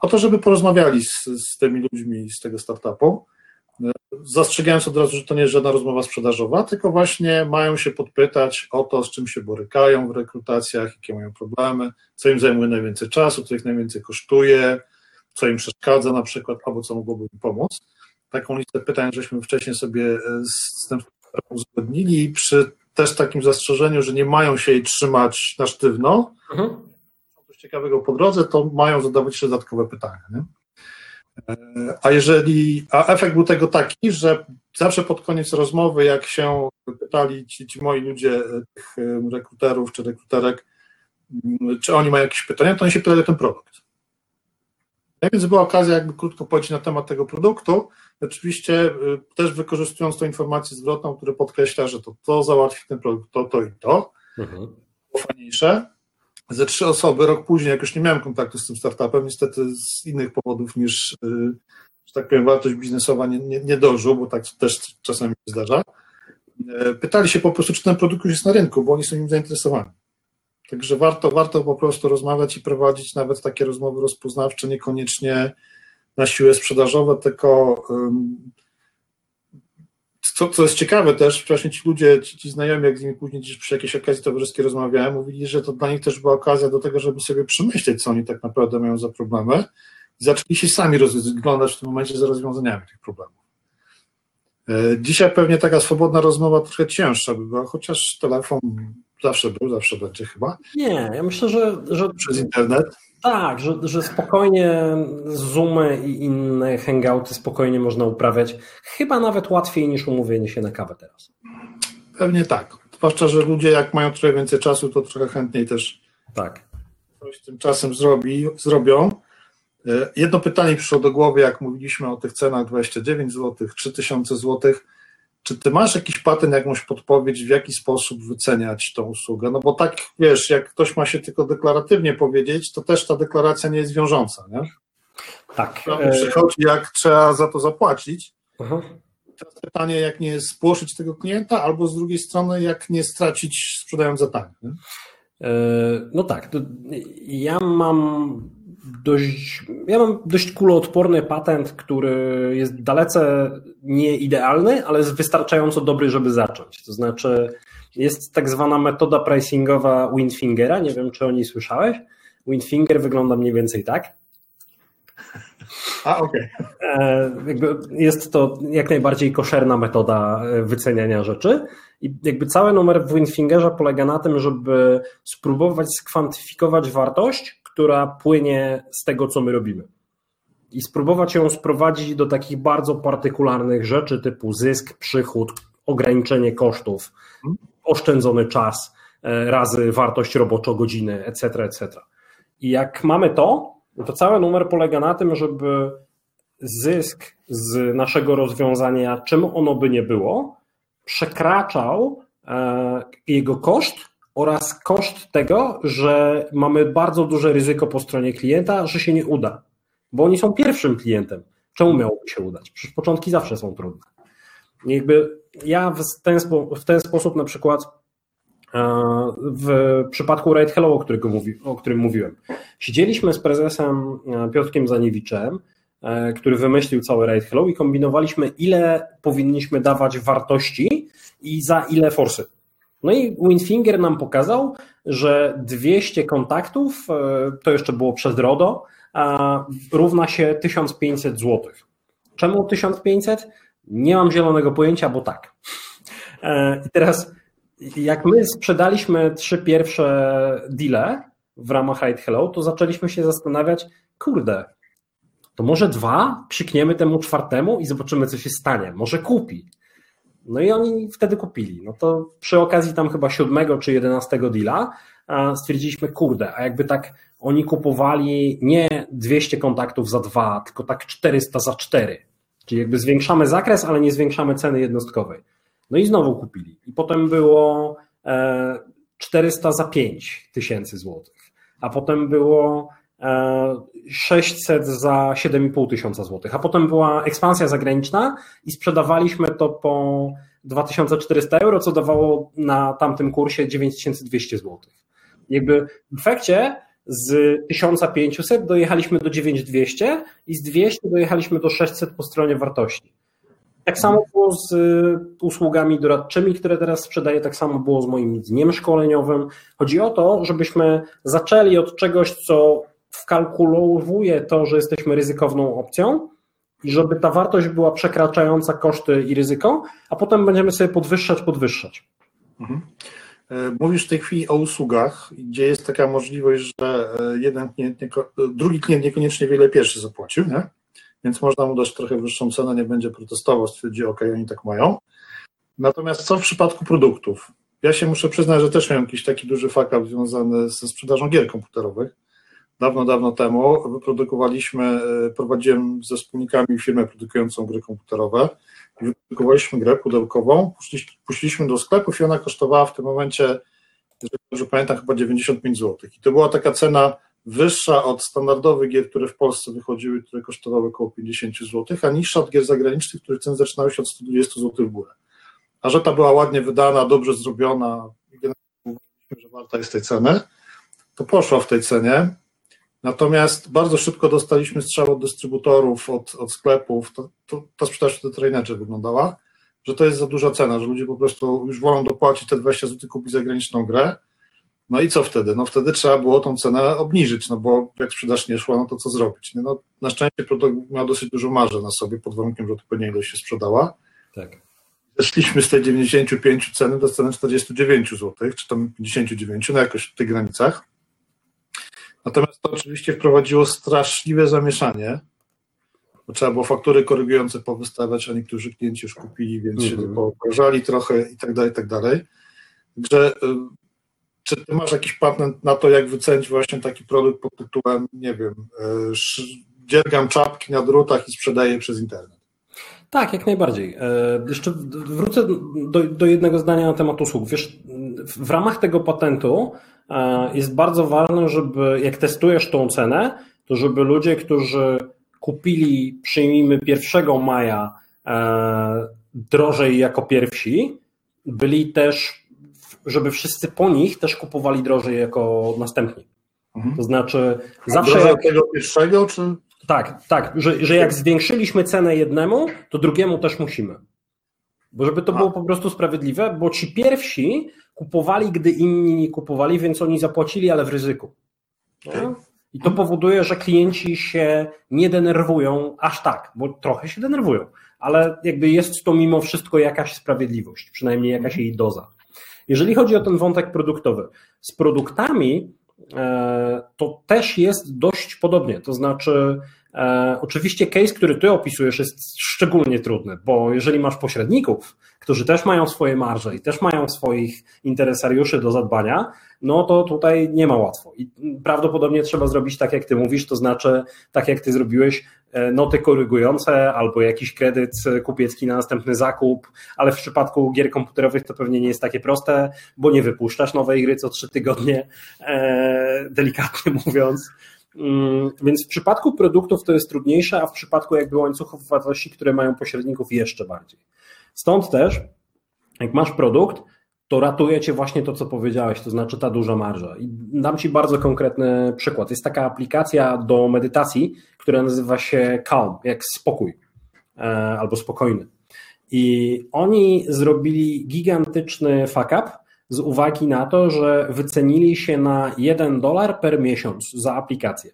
o to, żeby porozmawiali z, z tymi ludźmi z tego startupu. Zastrzegając od razu, że to nie jest żadna rozmowa sprzedażowa, tylko właśnie mają się podpytać o to, z czym się borykają w rekrutacjach, jakie mają problemy, co im zajmuje najwięcej czasu, co ich najwięcej kosztuje, co im przeszkadza na przykład, albo co mogłoby im pomóc. Taką listę pytań żeśmy wcześniej sobie z tym uzgodnili przy też takim zastrzeżeniu, że nie mają się jej trzymać na sztywno, mhm coś ciekawego po drodze, to mają zadawać jeszcze dodatkowe pytania. Nie? E, a jeżeli, a efekt był tego taki, że zawsze pod koniec rozmowy, jak się pytali ci, ci moi ludzie, e, tych e, rekruterów czy rekruterek, mm, czy oni mają jakieś pytania, to oni się pytali o ten produkt. No więc była okazja jakby krótko powiedzieć na temat tego produktu. Oczywiście też wykorzystując tą informację zwrotną, która podkreśla, że to, to załatwi ten produkt, to, to i to. Mhm. Fajniejsze ze trzy osoby, rok później, jak już nie miałem kontaktu z tym startupem, niestety z innych powodów niż, y, że tak powiem, wartość biznesowa nie, nie, nie dożył, bo tak też czasami się zdarza, e, pytali się po prostu, czy ten produkt już jest na rynku, bo oni są nim zainteresowani. Także warto, warto po prostu rozmawiać i prowadzić nawet takie rozmowy rozpoznawcze, niekoniecznie na siłę sprzedażowe, tylko co, co jest ciekawe też, właśnie ci ludzie, ci, ci znajomi, jak z nimi później gdzieś przy jakiejś okazji towarzyskiej rozmawiałem, mówili, że to dla nich też była okazja do tego, żeby sobie przemyśleć, co oni tak naprawdę mają za problemy i zaczęli się sami rozglądać w tym momencie za rozwiązaniami tych problemów. E, dzisiaj pewnie taka swobodna rozmowa trochę cięższa by była, chociaż telefon zawsze był, zawsze będzie chyba. Nie, ja myślę, że. że... Przez internet. Tak, że, że spokojnie Zoomy i inne hangouty spokojnie można uprawiać. Chyba nawet łatwiej niż umówienie się na kawę teraz. Pewnie tak. Zwłaszcza, że ludzie jak mają trochę więcej czasu, to trochę chętniej też tak. coś tym czasem zrobi, zrobią. E, jedno pytanie przyszło do głowy, jak mówiliśmy o tych cenach 29 zł, 3000 zł. Czy ty masz jakiś patent, jakąś podpowiedź, w jaki sposób wyceniać tą usługę? No bo tak, wiesz, jak ktoś ma się tylko deklaratywnie powiedzieć, to też ta deklaracja nie jest wiążąca, nie? Tak. E, przychodzi, jak trzeba za to zapłacić. Aha. Teraz pytanie, jak nie spłoszyć tego klienta, albo z drugiej strony, jak nie stracić sprzedając za tanie. E, no tak, ja mam dość, ja mam dość kuloodporny patent, który jest dalece nie idealny, ale jest wystarczająco dobry, żeby zacząć. To znaczy, jest tak zwana metoda pricingowa Windfingera. Nie wiem, czy o niej słyszałeś. Windfinger wygląda mniej więcej tak. A, okej. Okay. E, jest to jak najbardziej koszerna metoda e, wyceniania rzeczy. I jakby cały numer w Windfingerze polega na tym, żeby spróbować skwantyfikować wartość, która płynie z tego, co my robimy. I spróbować ją sprowadzić do takich bardzo partykularnych rzeczy typu zysk, przychód, ograniczenie kosztów, oszczędzony czas e, razy wartość roboczo-godziny, etc., etc. I jak mamy to, to cały numer polega na tym, żeby zysk z naszego rozwiązania, czym ono by nie było, przekraczał e, jego koszt oraz koszt tego, że mamy bardzo duże ryzyko po stronie klienta, że się nie uda, bo oni są pierwszym klientem. Czemu miałoby się udać? Przecież początki zawsze są trudne. Jakby ja w ten, w ten sposób na przykład w przypadku Raid Hello, o, którego mówi, o którym mówiłem, siedzieliśmy z prezesem e, Piotrkiem Zaniewiczem, e, który wymyślił cały Raid Hello i kombinowaliśmy, ile powinniśmy dawać wartości i za ile forsy. No i Windfinger nam pokazał, że 200 kontaktów, e, to jeszcze było przez RODO, równa się 1500 zł. Czemu 1500? Nie mam zielonego pojęcia, bo tak. E, I teraz, jak my sprzedaliśmy trzy pierwsze deale w ramach Ride Hello, to zaczęliśmy się zastanawiać, kurde, to może dwa psikniemy temu czwartemu i zobaczymy, co się stanie. Może kupi. No i oni wtedy kupili. No to przy okazji tam chyba siódmego czy jedenastego deala stwierdziliśmy, kurde, a jakby tak oni kupowali nie 200 kontaktów za dwa, tylko tak 400 za cztery, Czyli jakby zwiększamy zakres, ale nie zwiększamy ceny jednostkowej. No i znowu kupili. I potem było 400 e, za 5 tysięcy złotych, a potem było 600 e, za 7,5 tysiąca złotych, a potem była ekspansja zagraniczna i sprzedawaliśmy to po 2400 euro, co dawało na tamtym kursie 9200 złotych. Jakby w efekcie z 1500 dojechaliśmy do 9200 i z 200 dojechaliśmy do 600 po stronie wartości. Tak samo było z y, usługami doradczymi, które teraz sprzedaję, tak samo było z moim dniem szkoleniowym. Chodzi o to, żebyśmy zaczęli od czegoś, co wkalkulowuje to, że jesteśmy ryzykowną opcją i żeby ta wartość była przekraczająca koszty i ryzyko, a potem będziemy sobie podwyższać, podwyższać. Mhm. E, mówisz w tej chwili o usługach, gdzie jest taka możliwość, że e, jeden klient, nie, drugi klient niekoniecznie wiele pierwszy zapłacił, nie? Więc można mu dać trochę wyższą cenę, nie będzie protestował, stwierdzi, ok, oni tak mają. Natomiast co w przypadku produktów? Ja się muszę przyznać, że też miałem jakiś taki duży fakap związany ze sprzedażą gier komputerowych. Dawno, dawno temu wyprodukowaliśmy, e, prowadziłem ze wspólnikami firmę produkującą gry komputerowe i wyprodukowaliśmy grę pudełkową, puściliśmy do sklepów i ona kosztowała w tym momencie, jeżeli dobrze pamiętam, chyba 95 zł. I to była taka cena wyższa od standardowych gier, które w Polsce wychodziły, które kosztowały około 50 zł, a niższa od gier zagranicznych, których ceny zaczynały się od 120 zł w górę. A że ta była ładnie wydana, dobrze zrobiona że warta jest tej ceny, to poszła w tej cenie. Natomiast bardzo szybko dostaliśmy strzał od dystrybutorów, od, od sklepów. To, to, ta sprzedaż wtedy trainerze wyglądała, że to jest za duża cena, że ludzie po prostu już wolą dopłacić te 20 zł kupić zagraniczną grę, no i co wtedy? No wtedy trzeba było tą cenę obniżyć, no bo jak sprzedaż nie szła, no to co zrobić? No, na szczęście produkt miał dosyć dużo marży na sobie, pod warunkiem, że odpowiednia ilość się sprzedała. Tak. Zeszliśmy z tej 95 ceny do ceny 49 zł, czy tam 59, no jakoś w tych granicach. Natomiast to oczywiście wprowadziło straszliwe zamieszanie, bo trzeba było faktury korygujące powystawiać, a niektórzy klienci już kupili, więc mm -hmm. się mhm. poobrażali trochę i tak dalej, i tak dalej. Także y, czy ty masz jakiś patent na to, jak wycenić właśnie taki produkt pod tytułem, nie wiem, e, dziergam czapki na drutach i sprzedaję przez internet? Tak, jak najbardziej. E, jeszcze wrócę do, do jednego zdania na temat usług. Wiesz, w ramach tego patentu e, jest bardzo ważne, żeby jak testujesz tą cenę, to żeby ludzie, którzy kupili, przyjmijmy 1 maja drożej jako pierwsi, byli też żeby wszyscy po nich też kupowali drożej jako następni. Mhm. To znaczy, A zawsze. Jak... tego pierwszego, czy. Tak, tak, że, że jak zwiększyliśmy cenę jednemu, to drugiemu też musimy. Bo żeby to było po prostu sprawiedliwe, bo ci pierwsi kupowali, gdy inni nie kupowali, więc oni zapłacili, ale w ryzyku. Okay. I to powoduje, że klienci się nie denerwują aż tak, bo trochę się denerwują, ale jakby jest to mimo wszystko jakaś sprawiedliwość, przynajmniej jakaś jej doza. Jeżeli chodzi o ten wątek produktowy, z produktami e, to też jest dość podobnie. To znaczy, e, oczywiście case, który ty opisujesz, jest szczególnie trudny, bo jeżeli masz pośredników, którzy też mają swoje marże i też mają swoich interesariuszy do zadbania, no to tutaj nie ma łatwo. I prawdopodobnie trzeba zrobić tak, jak ty mówisz, to znaczy tak, jak ty zrobiłeś, e, noty korygujące albo jakiś kredyt kupiecki na następny zakup, ale w przypadku gier komputerowych to pewnie nie jest takie proste, bo nie wypuszczasz nowej gry co trzy tygodnie, e, delikatnie mówiąc. Mm, więc w przypadku produktów to jest trudniejsze, a w przypadku jakby łańcuchów wartości, które mają pośredników jeszcze bardziej. Stąd też, jak masz produkt, to ratuje cię właśnie to, co powiedziałeś, to znaczy ta duża marża. I dam ci bardzo konkretny przykład. Jest taka aplikacja do medytacji, która nazywa się Calm, jak spokój e, albo spokojny. I oni zrobili gigantyczny fuck up z uwagi na to, że wycenili się na 1 dolar per miesiąc za aplikację.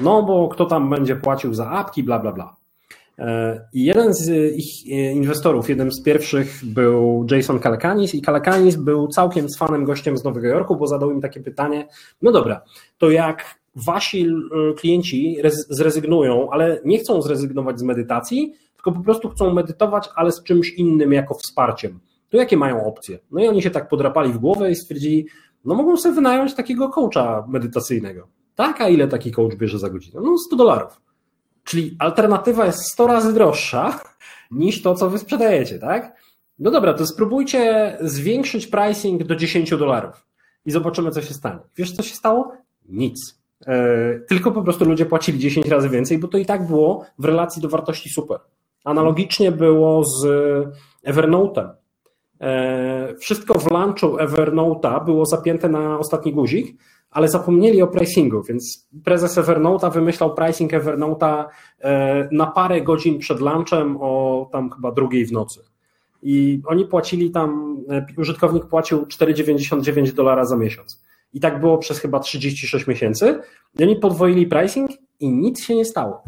No bo kto tam będzie płacił za apki, bla, bla, bla. I jeden z ich inwestorów, jeden z pierwszych był Jason Calacanis i Calacanis był całkiem fanem gościem z Nowego Jorku, bo zadał im takie pytanie, no dobra, to jak wasi klienci zrezygnują, ale nie chcą zrezygnować z medytacji, tylko po prostu chcą medytować, ale z czymś innym jako wsparciem, to jakie mają opcje? No i oni się tak podrapali w głowę i stwierdzili, no mogą sobie wynająć takiego coacha medytacyjnego. Tak, a ile taki coach bierze za godzinę? No 100 dolarów. Czyli alternatywa jest 100 razy droższa niż to, co wy sprzedajecie, tak? No dobra, to spróbujcie zwiększyć pricing do 10 dolarów i zobaczymy, co się stanie. Wiesz, co się stało? Nic. E, tylko po prostu ludzie płacili 10 razy więcej, bo to i tak było w relacji do wartości super. Analogicznie było z Evernote'em. E, wszystko w launchu Evernote'a było zapięte na ostatni guzik, ale zapomnieli o pricingu, więc prezes Evernote'a wymyślał pricing Evernote'a e, na parę godzin przed lunchem o tam chyba drugiej w nocy. I oni płacili tam, e, użytkownik płacił 4,99 dolara za miesiąc. I tak było przez chyba 36 miesięcy. I oni podwoili pricing i nic się nie stało.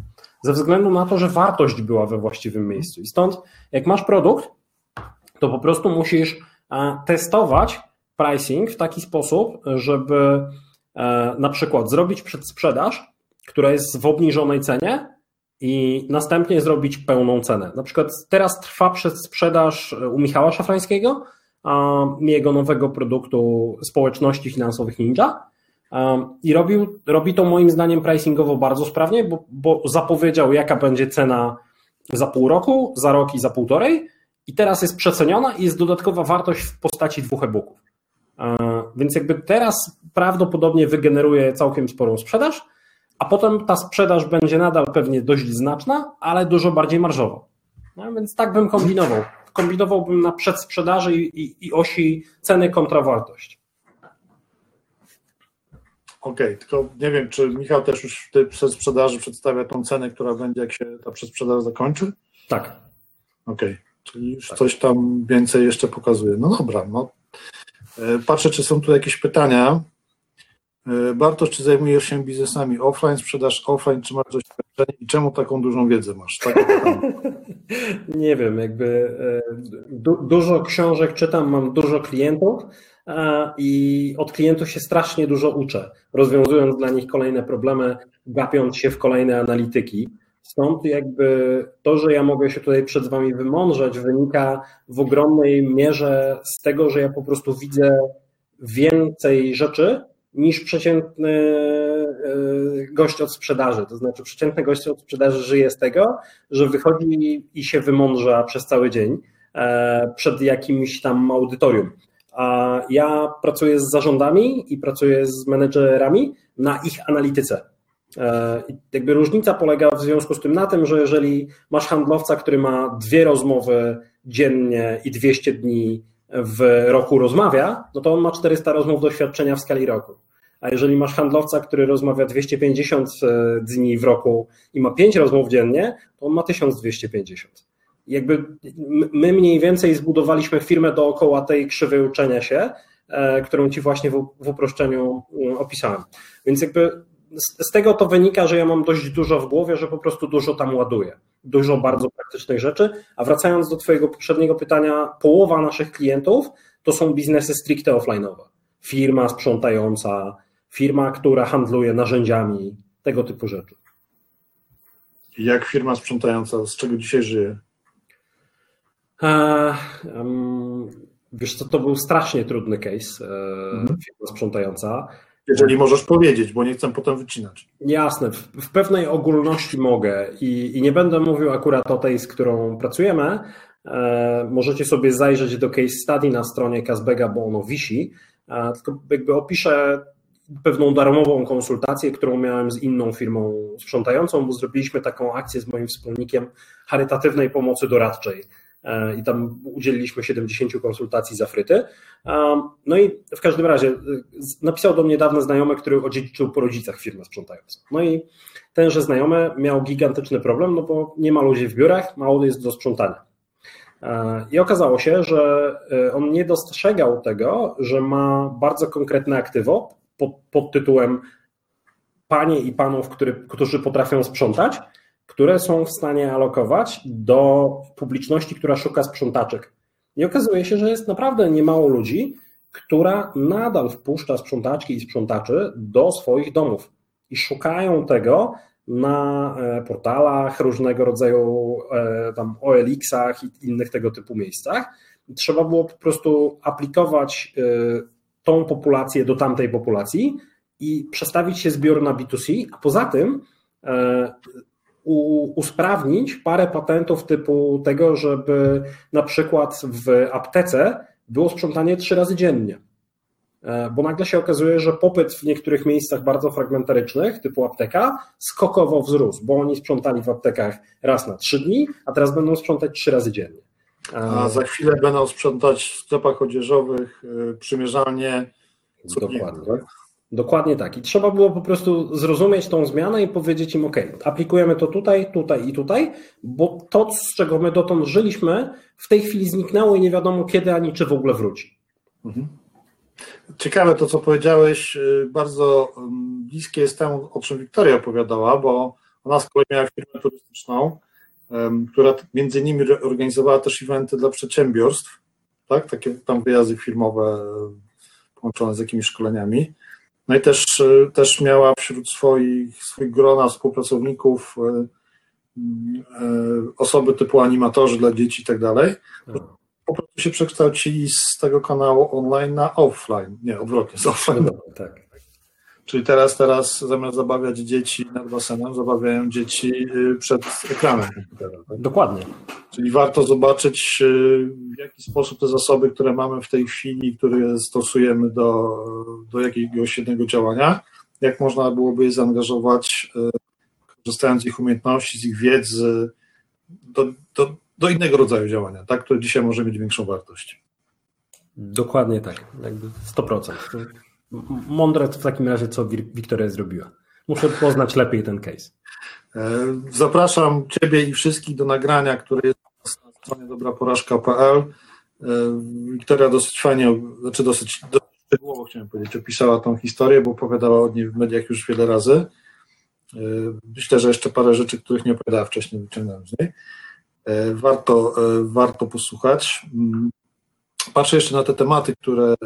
Ze względu na to, że wartość była we właściwym miejscu. I stąd, jak masz produkt, to po prostu musisz e, testować pricing w taki sposób, żeby na przykład zrobić przedsprzedaż, która jest w obniżonej cenie i następnie zrobić pełną cenę. Na przykład teraz trwa przedsprzedaż u Michała Szafrańskiego, jego nowego produktu społeczności finansowych Ninja. I robił, robi to moim zdaniem pricingowo bardzo sprawnie, bo, bo zapowiedział, jaka będzie cena za pół roku, za rok i za półtorej. I teraz jest przeceniona i jest dodatkowa wartość w postaci dwóch e-booków. Więc jakby teraz prawdopodobnie wygeneruje całkiem sporą sprzedaż, a potem ta sprzedaż będzie nadal pewnie dość znaczna, ale dużo bardziej marżowa. No, więc tak bym kombinował kombinowałbym na przedsprzedaży i, i, i osi ceny kontra wartość. Okej, okay, tylko nie wiem, czy Michał też już w tej przedsprzedaży przedstawia tą cenę, która będzie, jak się ta przedsprzedaż zakończy? Tak. Okej, okay, czyli już tak. coś tam więcej jeszcze pokazuje. No dobra, no. E, patrzę, czy są tu jakieś pytania. E, Bartosz, czy zajmujesz się biznesami offline, sprzedaż offline, czy masz doświadczenie i czemu taką dużą wiedzę masz? Tak Nie wiem, jakby e, du dużo książek czytam, mam dużo klientów i od klientów się strasznie dużo uczę, rozwiązując dla nich kolejne problemy, gapiąc się w kolejne analityki. Stąd jakby to, że ja mogę się tutaj przed Wami wymądrzeć, wynika w ogromnej mierze z tego, że ja po prostu widzę więcej rzeczy niż przeciętny e, gość od sprzedaży. To znaczy, przeciętny gość od sprzedaży żyje z tego, że wychodzi i się wymądrza przez cały dzień e, przed jakimś tam audytorium. A ja pracuję z zarządami i pracuję z menedżerami na ich analityce. E, jakby różnica polega w związku z tym na tym, że jeżeli masz handlowca, który ma dwie rozmowy dziennie i 200 dni w roku rozmawia, no to on ma 400 rozmów doświadczenia w skali roku. A jeżeli masz handlowca, który rozmawia 250 e, dni w roku i ma 5 rozmów dziennie, to on ma 1250. I jakby my mniej więcej zbudowaliśmy firmę dookoła tej krzywej uczenia się, e, którą ci właśnie w, uproszczeniu e, opisałem. Więc jakby z tego to wynika, że ja mam dość dużo w głowie, że po prostu dużo tam ładuję. Dużo bardzo praktycznych rzeczy. A wracając do Twojego poprzedniego pytania, połowa naszych klientów to są biznesy stricte offline'owe. Firma sprzątająca, firma, która handluje narzędziami, tego typu rzeczy. Jak firma sprzątająca, z czego dzisiaj żyje? E, um, wiesz co, to był strasznie trudny case, e, mhm. firma sprzątająca. Jeżeli możesz powiedzieć, bo nie chcę potem wycinać. Jasne, w, w pewnej ogólności mogę i, i, nie będę mówił akurat o tej, z którą pracujemy. E, możecie sobie zajrzeć do case study na stronie Kazbega, bo ono wisi. E, tylko jakby opiszę pewną darmową konsultację, którą miałem z inną firmą sprzątającą, bo zrobiliśmy taką akcję z moim wspólnikiem charytatywnej pomocy doradczej. E, i tam udzieliliśmy 70 konsultacji za fryty. No i w każdym razie e, napisał do mnie dawny znajomy, który odziedziczył po rodzicach firmę sprzątającą. No i tenże znajomy miał gigantyczny problem, no bo nie ma ludzi w biurach, mało jest do sprzątania. E, I okazało się, że on nie dostrzegał tego, że ma bardzo konkretne aktywo pod, pod tytułem panie i panów, który, którzy potrafią sprzątać, które są w stanie alokować do publiczności, która szuka sprzątaczek. I okazuje się, że jest naprawdę niemało ludzi, która nadal wpuszcza sprzątaczki i sprzątaczy do swoich domów i szukają tego na e, portalach różnego rodzaju e, tam OLX-ach i innych tego typu miejscach. Trzeba było po prostu aplikować e, tą populację do tamtej populacji i przestawić się zbiór na B2C, a poza tym usprawnić parę patentów typu tego, żeby na przykład w aptece było sprzątanie trzy razy dziennie. E, bo nagle się okazuje, że popyt w niektórych miejscach bardzo fragmentarycznych, typu apteka, skokowo wzrósł, bo oni sprzątali w aptekach raz na trzy dni, a teraz będą sprzątać trzy razy dziennie. A za chwilę będą sprzątać w sklepach odzieżowych e, przymierzalnie. Dokładnie. Tak? Dokładnie tak. I trzeba było po prostu zrozumieć tą zmianę i powiedzieć im, OK, aplikujemy to tutaj, tutaj i tutaj, bo to, z czego my dotąd żyliśmy, w tej chwili zniknęło i nie wiadomo kiedy ani czy w ogóle wróci. Mhm. Ciekawe to, co powiedziałeś, y, bardzo bliskie jest temu, o czym Wiktoria opowiadała, bo ona z kolei miała firmę turystyczną, która między innymi organizowała też eventy dla przedsiębiorstw, tak? takie tam wyjazdy firmowe e, połączone z jakimiś szkoleniami. No i też, e, też miała wśród swoich, swoich grona współpracowników e, osoby typu animatorzy dla dzieci i tak dalej. Tak po prostu się przekształcili z tego kanału online na offline. Nie, odwrotnie, z offline. No, tak. Czyli teraz, teraz zamiast zabawiać dzieci nad basenem, zabawiają dzieci y, przed ekranem komputera. Tak? Dokładnie. Czyli warto zobaczyć, y, w jaki sposób te zasoby, które mamy w tej chwili, które stosujemy do, do jakiegoś jednego działania, jak można byłoby je zaangażować, y, korzystając z ich umiejętności, z ich wiedzy, do, do, do innego rodzaju działania, tak, które dzisiaj może mieć większą wartość. Dokładnie tak, jakby 100%. Mądre w takim razie, co Wiktoria zrobiła. Muszę poznać lepiej ten case. E, zapraszam Ciebie i wszystkich do nagrania, które jest na stronie dobraporażka.pl. E, Wiktoria dosyć fajnie, znaczy dosyć, dosyć szczegółowo chciałem powiedzieć, opisała tą historię, bo opowiadała o niej w mediach już wiele razy. E, myślę, że jeszcze parę rzeczy, których nie opowiadała wcześniej, wyciągnąłem z niej. Warto, warto posłuchać. Patrzę jeszcze na te tematy, które e,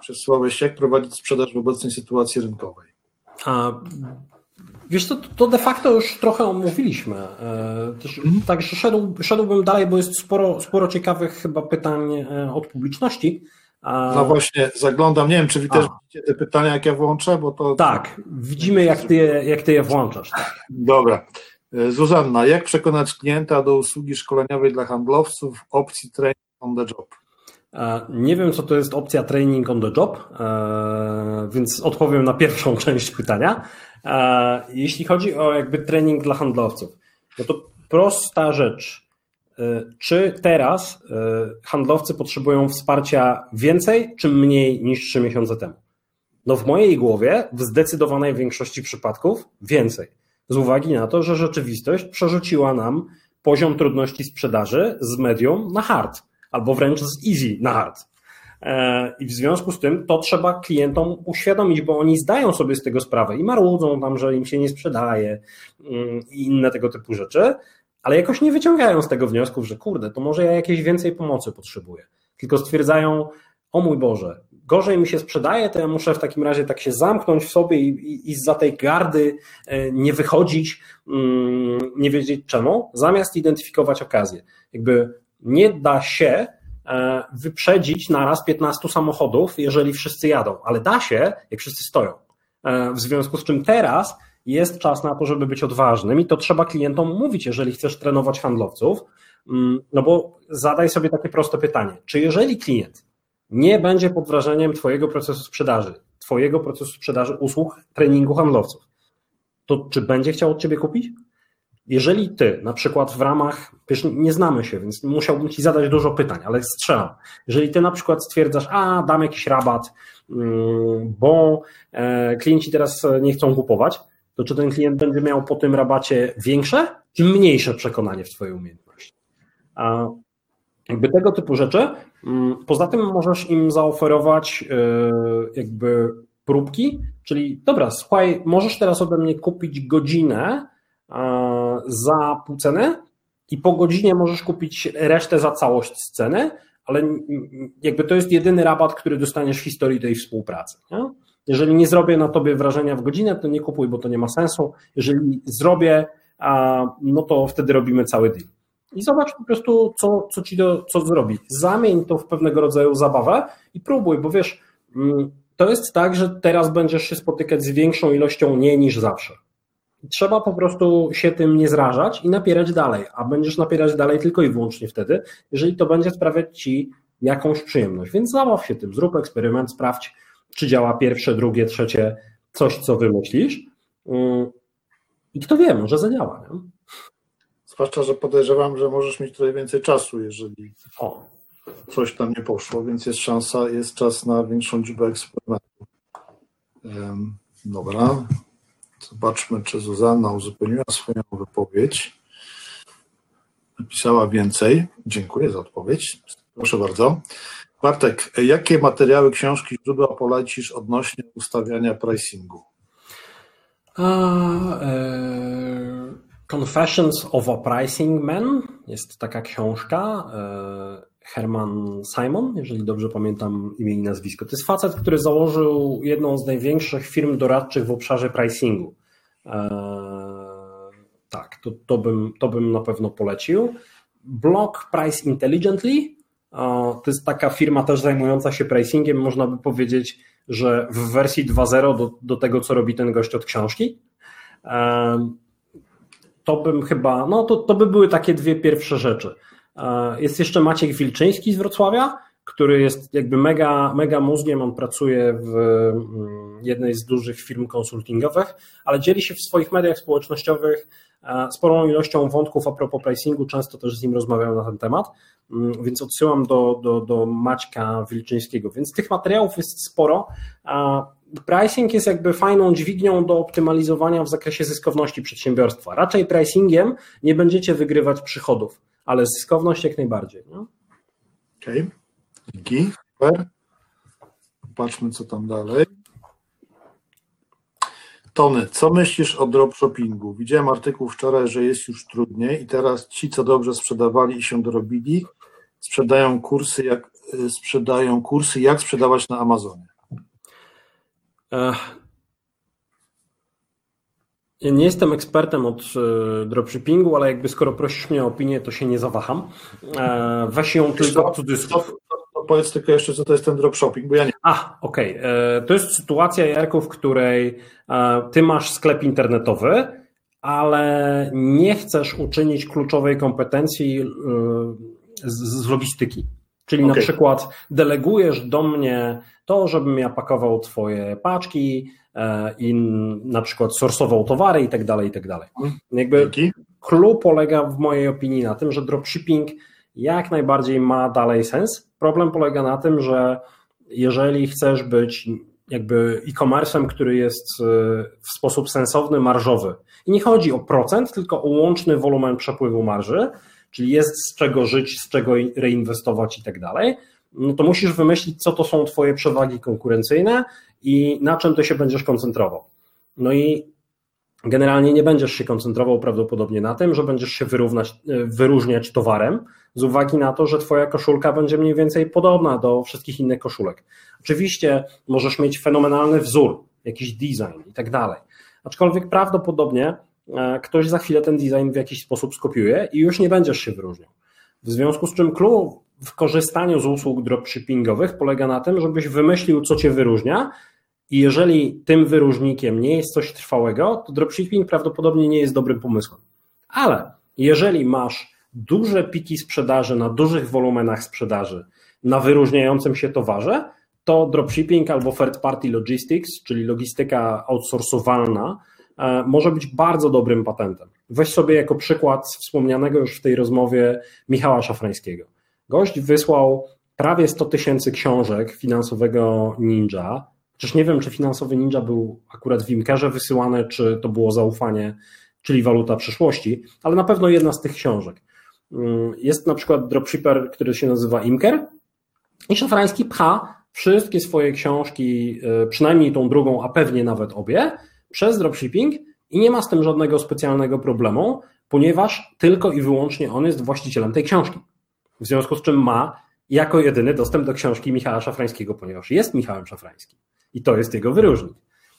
przesyłałeś. Jak prowadzić sprzedaż w obecnej sytuacji rynkowej? A, wiesz, to, to de facto już trochę omówiliśmy. Też, mm. Także szedł, szedłbym dalej, bo jest sporo, sporo ciekawych chyba pytań od publiczności. No właśnie, zaglądam. Nie wiem, czy wy też widzicie te pytania, jak ja włączę, bo to. Tak, widzimy, jak ty, jak ty je włączasz. Dobra. E, Zuzanna, jak przekonać klienta do usługi szkoleniowej dla handlowców w opcji training on the job? E, nie wiem, co to jest opcja training on the job, e, więc odpowiem na pierwszą część pytania. Jeśli chodzi o jakby trening dla handlowców, no to prosta rzecz. Czy teraz handlowcy potrzebują wsparcia więcej czy mniej niż trzy miesiące temu? No w mojej głowie w zdecydowanej większości przypadków więcej z uwagi na to, że rzeczywistość przerzuciła nam poziom trudności sprzedaży z medium na hard, albo wręcz z easy na hard. E, I w związku z tym to trzeba klientom uświadomić, bo oni zdają sobie z tego sprawę i marudzą tam, że im się nie sprzedaje mm, i inne tego typu rzeczy, ale jakoś nie wyciągają z tego wniosków, że kurde, to może ja jakiejś więcej pomocy potrzebuję. Tylko stwierdzają, o mój Boże, gorzej mi się sprzedaje, to ja muszę w takim razie tak się zamknąć w sobie i, i, i za tej gardy e, nie wychodzić, mm, nie wiedzieć czemu, zamiast identyfikować okazję. Jakby nie da się e, wyprzedzić naraz 15 samochodów, jeżeli wszyscy jadą, ale da się, jak wszyscy stoją. E, w związku z czym teraz jest czas na to, żeby być odważnym i to trzeba klientom mówić, jeżeli chcesz trenować handlowców, mm, no bo zadaj sobie takie proste pytanie. Czy jeżeli klient nie będzie pod wrażeniem Twojego procesu sprzedaży, Twojego procesu sprzedaży usług, treningu handlowców, to czy będzie chciał od Ciebie kupić? Jeżeli Ty, na przykład w ramach, wiesz, nie znamy się, więc musiałbym Ci zadać dużo pytań, ale strzelam. Jeżeli Ty na przykład stwierdzasz, a dam jakiś rabat, mm, bo e, klienci teraz nie chcą kupować, to czy ten klient będzie miał po tym rabacie większe czy mniejsze przekonanie w Twojej umiejętności? A jakby tego typu rzeczy. Mm, poza tym możesz im zaoferować e, jakby próbki, czyli dobra, słuchaj, możesz teraz ode mnie kupić godzinę za pół ceny i po godzinie możesz kupić resztę za całość ceny, ale jakby to jest jedyny rabat, który dostaniesz w historii tej współpracy. Nie? Jeżeli nie zrobię na tobie wrażenia w godzinę, to nie kupuj, bo to nie ma sensu. Jeżeli zrobię, no to wtedy robimy cały deal i zobacz po prostu, co, co ci do, co zrobi. Zamień to w pewnego rodzaju zabawę i próbuj, bo wiesz, mm, to jest tak, że teraz będziesz się spotykać z większą ilością nie niż zawsze. Trzeba po prostu się tym nie zrażać i napierać dalej, a będziesz napierać dalej tylko i wyłącznie wtedy, jeżeli to będzie sprawiać ci jakąś przyjemność. Więc zabaw się tym, zrób eksperyment, sprawdź, czy działa pierwsze, drugie, trzecie, coś, co wymyślisz. Mm, I kto wie, może zadziała. Nie? Zwłaszcza, że podejrzewam, że możesz mieć tutaj więcej czasu, jeżeli o. coś tam nie poszło, więc jest szansa, jest czas na większą liczbę eksperymentów. Dobra. Zobaczmy, czy Zuzanna uzupełniła swoją wypowiedź. Napisała więcej. Dziękuję za odpowiedź. Proszę bardzo. Bartek, jakie materiały, książki, źródła polecisz odnośnie ustawiania pricingu? E, Confessions of a Pricing Man jest taka książka. Herman Simon, jeżeli dobrze pamiętam imię i nazwisko. To jest facet, który założył jedną z największych firm doradczych w obszarze pricingu. E, tak, to, to, bym, to bym na pewno polecił. Blog Price Intelligently to jest taka firma też zajmująca się pricingiem. Można by powiedzieć, że w wersji 2.0 do, do tego, co robi ten gość od książki. E, to bym chyba, no to, to by były takie dwie pierwsze rzeczy. E, jest jeszcze Maciek Wilczyński z Wrocławia, który jest jakby mega, mega mózgiem. On pracuje w mm, jednej z dużych firm konsultingowych, ale dzieli się w swoich mediach społecznościowych e, sporą ilością wątków a propos pricingu. Często też z nim rozmawiam na ten temat, mm, więc odsyłam do, do, do Maćka Wilczyńskiego. Więc tych materiałów jest sporo. Pricing jest jakby fajną dźwignią do optymalizowania w zakresie zyskowności przedsiębiorstwa. Raczej pricingiem nie będziecie wygrywać przychodów ale zyskowność jak najbardziej. No? Okej, okay. dzięki. Super. Patrzmy, co tam dalej. Tony, co myślisz o dropshippingu? Widziałem artykuł wczoraj, że jest już trudniej i teraz ci, co dobrze sprzedawali i się dorobili, sprzedają kursy, jak, sprzedają kursy, jak sprzedawać na Amazonie. Ja nie jestem ekspertem od e, dropshippingu, ale jakby skoro prosisz mnie o opinię, to się nie zawaham. E, weź ją tylko cudzysłów. Powiedz tylko jeszcze, co to jest ten dropshipping, bo ja nie. A, okej. Okay. E, to jest sytuacja, Jarku, w której ty masz sklep internetowy, ale nie chcesz uczynić kluczowej kompetencji z logistyki. Czyli okay. na przykład delegujesz do mnie to, żebym ja pakował twoje paczki, i na przykład sorsował towary i tak dalej, i tak dalej. Jakby clue polega w mojej opinii na tym, że dropshipping jak najbardziej ma dalej sens. Problem polega na tym, że jeżeli chcesz być jakby e-commerce'em, który jest e, w sposób sensowny, marżowy. I nie chodzi o procent, tylko o łączny wolumen przepływu marży, czyli jest z czego żyć, z czego reinwestować i tak dalej, no to musisz wymyślić, co to są Twoje przewagi konkurencyjne i na czym Ty się będziesz koncentrował. No i generalnie nie będziesz się koncentrował prawdopodobnie na tym, że będziesz się wyrównać, wyróżniać towarem, z uwagi na to, że Twoja koszulka będzie mniej więcej podobna do wszystkich innych koszulek. Oczywiście możesz mieć fenomenalny wzór, jakiś design i tak dalej. Aczkolwiek prawdopodobnie e, ktoś za chwilę ten design w jakiś sposób skopiuje i już nie będziesz się wyróżniał. W związku z czym clue w korzystaniu z usług dropshippingowych polega na tym, żebyś wymyślił, co cię wyróżnia, i jeżeli tym wyróżnikiem nie jest coś trwałego, to dropshipping prawdopodobnie nie jest dobrym pomysłem. Ale jeżeli masz duże piki sprzedaży na dużych wolumenach sprzedaży na wyróżniającym się towarze, to dropshipping albo third party logistics, czyli logistyka outsourcowalna, e, może być bardzo dobrym patentem. Weź sobie jako przykład wspomnianego już w tej rozmowie Michała Szafrańskiego. Gość wysłał prawie 100 tysięcy książek finansowego ninja. Przecież nie wiem, czy finansowy ninja był akurat w Imkerze wysyłany, czy to było zaufanie, czyli waluta przyszłości, ale na pewno jedna z tych książek. Mm, jest na przykład dropshipper, który się nazywa Imker i Szafrański pcha wszystkie swoje książki, y, przynajmniej tą drugą, a pewnie nawet obie, przez dropshipping i nie ma z tym żadnego specjalnego problemu, ponieważ tylko i wyłącznie on jest właścicielem tej książki. W związku z czym ma jako jedyny dostęp do książki Michała Szafrańskiego, ponieważ jest Michałem Szafrańskim i to jest jego wyróżnik.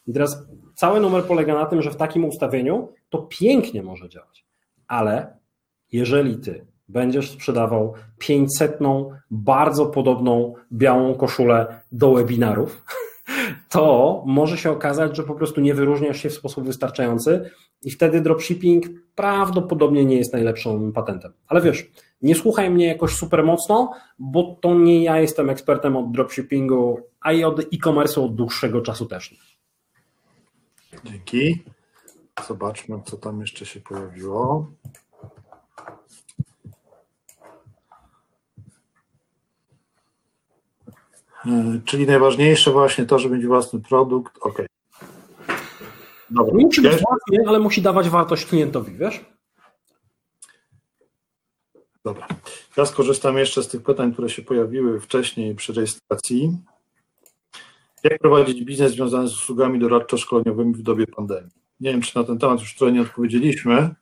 I teraz cały numer polega na tym, że w takim ustawieniu to pięknie może działać, ale jeżeli ty będziesz sprzedawał 500, bardzo podobną białą koszulę do webinarów, to może się okazać, że po prostu nie wyróżniasz się w sposób wystarczający i wtedy dropshipping prawdopodobnie nie jest najlepszym patentem. Ale wiesz, nie słuchaj mnie jakoś super mocno, bo to nie ja jestem ekspertem od dropshippingu, a i od e-commerce od dłuższego czasu też nie. Dzięki. Zobaczmy, co tam jeszcze się pojawiło. E, czyli najważniejsze właśnie to, żeby mieć własny produkt. Ok. Dobra. Nie musi być własny, ale musi dawać wartość klientowi, wiesz? Dobra. Ja skorzystam jeszcze z tych pytań, które się pojawiły wcześniej przy rejestracji. Jak prowadzić biznes związany z usługami doradczo-szkoleniowymi w dobie pandemii? Nie wiem, czy na ten temat już trochę nie odpowiedzieliśmy.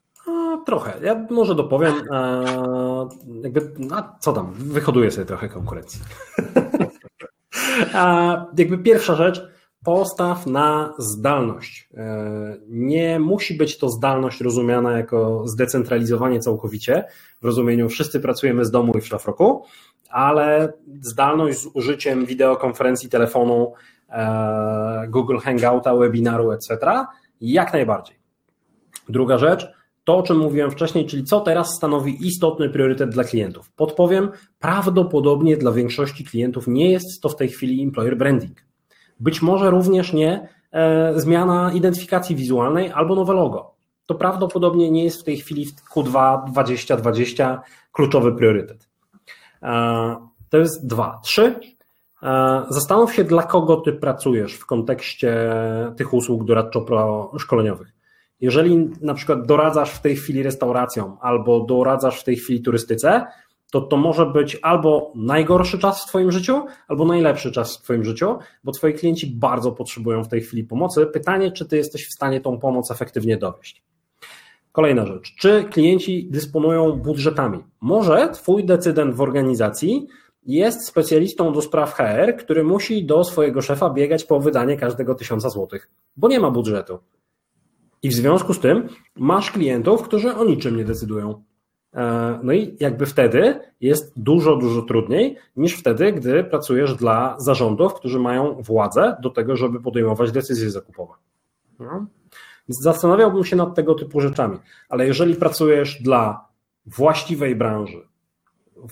Trochę. Ja może dopowiem. A, jakby, a co tam? Wyhoduję sobie trochę konkurencji. a, jakby pierwsza rzecz, postaw na zdalność. E, nie musi być to zdalność rozumiana jako zdecentralizowanie całkowicie, w rozumieniu wszyscy pracujemy z domu i w szlafroku, ale zdalność z użyciem wideokonferencji, telefonu, e, Google Hangouta, webinaru, etc. jak najbardziej. Druga rzecz, to o czym mówiłem wcześniej, czyli co teraz stanowi istotny priorytet dla klientów. Podpowiem, prawdopodobnie dla większości klientów nie jest to w tej chwili employer branding. Być może również nie e, zmiana identyfikacji wizualnej albo nowe logo. To prawdopodobnie nie jest w tej chwili w Q2 2020 kluczowy priorytet. E, to jest dwa. Trzy. E, zastanów się, dla kogo ty pracujesz w kontekście tych usług doradczo-szkoleniowych. Jeżeli na przykład doradzasz w tej chwili restauracjom albo doradzasz w tej chwili turystyce, to to może być albo najgorszy czas w Twoim życiu, albo najlepszy czas w Twoim życiu, bo Twoi klienci bardzo potrzebują w tej chwili pomocy. Pytanie, czy Ty jesteś w stanie tą pomoc efektywnie dowieść. Kolejna rzecz. Czy klienci dysponują budżetami? Może Twój decydent w organizacji jest specjalistą do spraw HR, który musi do swojego szefa biegać po wydanie każdego tysiąca złotych, bo nie ma budżetu. I w związku z tym masz klientów, którzy o niczym nie decydują. E, no i jakby wtedy jest dużo, dużo trudniej niż wtedy, gdy pracujesz dla zarządów, którzy mają władzę do tego, żeby podejmować decyzje zakupowe. No. Zastanawiałbym się nad tego typu rzeczami, ale jeżeli pracujesz dla właściwej branży,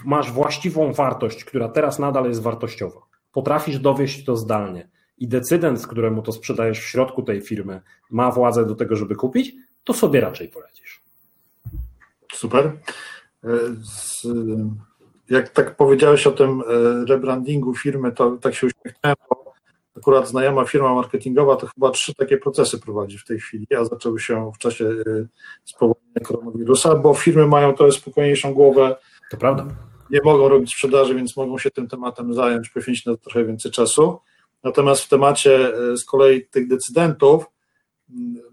masz właściwą wartość, która teraz nadal jest wartościowa, potrafisz dowieść to zdalnie i decydent, któremu to sprzedajesz w środku tej firmy, ma władzę do tego, żeby kupić, to sobie raczej poradzisz. Super. E, jak tak powiedziałeś o tym e, rebrandingu firmy, to tak się uśmiechnąłem, bo akurat znajoma firma marketingowa to chyba trzy takie procesy prowadzi w tej chwili, a zaczęły się w czasie e, spowolnienia koronawirusa, bo firmy mają trochę spokojniejszą głowę. To prawda. Nie mogą robić sprzedaży, więc mogą się tym tematem zająć, poświęcić na to trochę więcej czasu. Natomiast w temacie z kolei tych decydentów,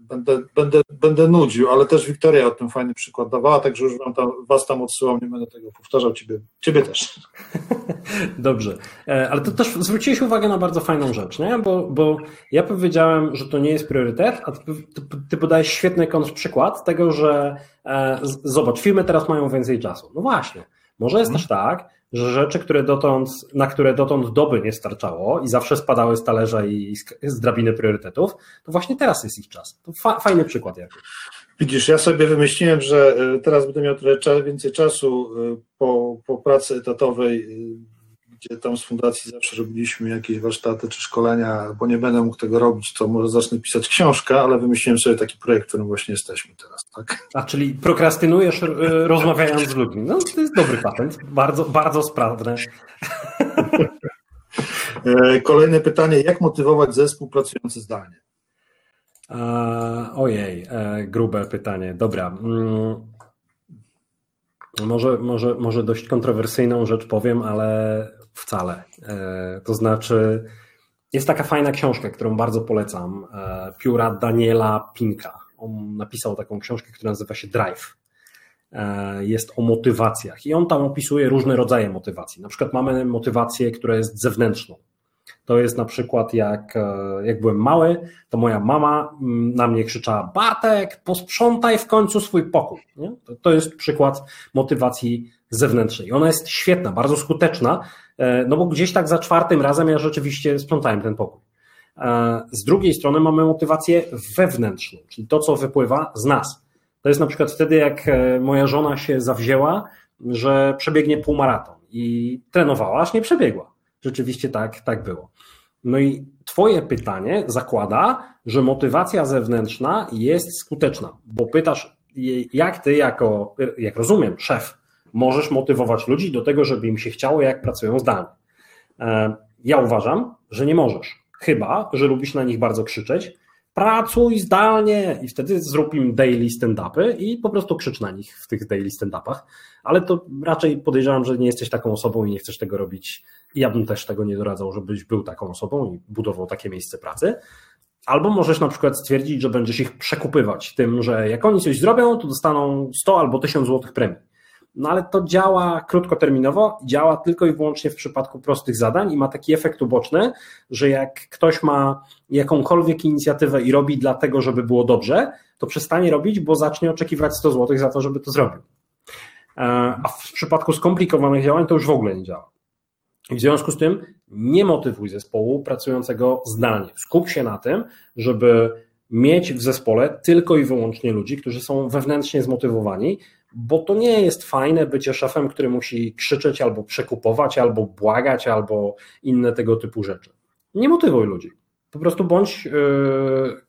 będę, będę, będę nudził, ale też Wiktoria o tym fajny przykład dawała, także już wam tam, was tam odsyłam, nie będę tego powtarzał, ciebie, ciebie też. Dobrze, e, ale to też zwróciłeś uwagę na bardzo fajną rzecz, nie? Bo, bo ja powiedziałem, że to nie jest priorytet, a ty, ty podajesz świetny przykład tego, że e, zobacz, firmy teraz mają więcej czasu. No właśnie, może jest hmm. też tak, że rzeczy, które dotąd, na które dotąd doby nie starczało i zawsze spadały z talerza i z drabiny priorytetów, to właśnie teraz jest ich czas. To fa fajny przykład. Jakby. Widzisz, ja sobie wymyśliłem, że teraz będę miał trochę więcej czasu e, po, po pracy etatowej e, gdzie tam z fundacji zawsze robiliśmy jakieś warsztaty czy szkolenia, bo nie będę mógł tego robić, to może zacznę pisać książkę, ale wymyśliłem sobie taki projekt, w którym właśnie jesteśmy teraz. Tak? A czyli prokrastynujesz rozmawiając z ludźmi. No to jest dobry patent, bardzo, bardzo sprawny. E, kolejne pytanie, jak motywować zespół pracujący zdalnie? ojej, e, grube pytanie. Dobra. Mm, może, może, może dość kontrowersyjną rzecz powiem, ale wcale. E, to znaczy, jest taka fajna książka, którą bardzo polecam, e, pióra Daniela Pinka. On napisał taką książkę, która nazywa się Drive. E, jest o motywacjach i on tam opisuje różne rodzaje motywacji. Na przykład mamy motywację, która jest zewnętrzną. To jest na przykład jak, jak byłem mały, to moja mama mm, na mnie krzyczała Bartek, posprzątaj w końcu swój pokój. Nie? To, to jest przykład motywacji zewnętrznej. Ona jest świetna, bardzo skuteczna, E, no bo gdzieś tak za czwartym razem ja rzeczywiście sprzątałem ten pokój. Z drugiej strony mamy motywację wewnętrzną, czyli to, co wypływa z nas. To jest na przykład wtedy, jak moja żona się zawzięła, że przebiegnie półmaraton i trenowała, aż nie przebiegła. Rzeczywiście tak, tak było. No i Twoje pytanie zakłada, że motywacja zewnętrzna jest skuteczna, bo pytasz, jak ty, jako, jak rozumiem, szef, możesz motywować ludzi do tego, żeby im się chciało, jak pracują zdalnie. Ja uważam, że nie możesz. Chyba, że lubisz na nich bardzo krzyczeć, pracuj zdalnie i wtedy zrób im daily stand-upy i po prostu krzycz na nich w tych daily stand-upach, ale to raczej podejrzewam, że nie jesteś taką osobą i nie chcesz tego robić. Ja bym też tego nie doradzał, żebyś był taką osobą i budował takie miejsce pracy. Albo możesz na przykład stwierdzić, że będziesz ich przekupywać tym, że jak oni coś zrobią, to dostaną 100 albo 1000 złotych premii. No ale to działa krótkoterminowo, działa tylko i wyłącznie w przypadku prostych zadań i ma taki efekt uboczny, że jak ktoś ma jakąkolwiek inicjatywę i robi dlatego, żeby było dobrze, to przestanie robić, bo zacznie oczekiwać 100 zł za to, żeby to zrobił. E, a w przypadku skomplikowanych działań to już w ogóle nie działa. W związku z tym nie motywuj zespołu pracującego zdalnie. Skup się na tym, żeby mieć w zespole tylko i wyłącznie ludzi, którzy są wewnętrznie zmotywowani, bo to nie jest fajne bycie szefem, który musi krzyczeć albo przekupować, albo błagać, albo inne tego typu rzeczy. Nie motywuj ludzi. Po prostu bądź yy,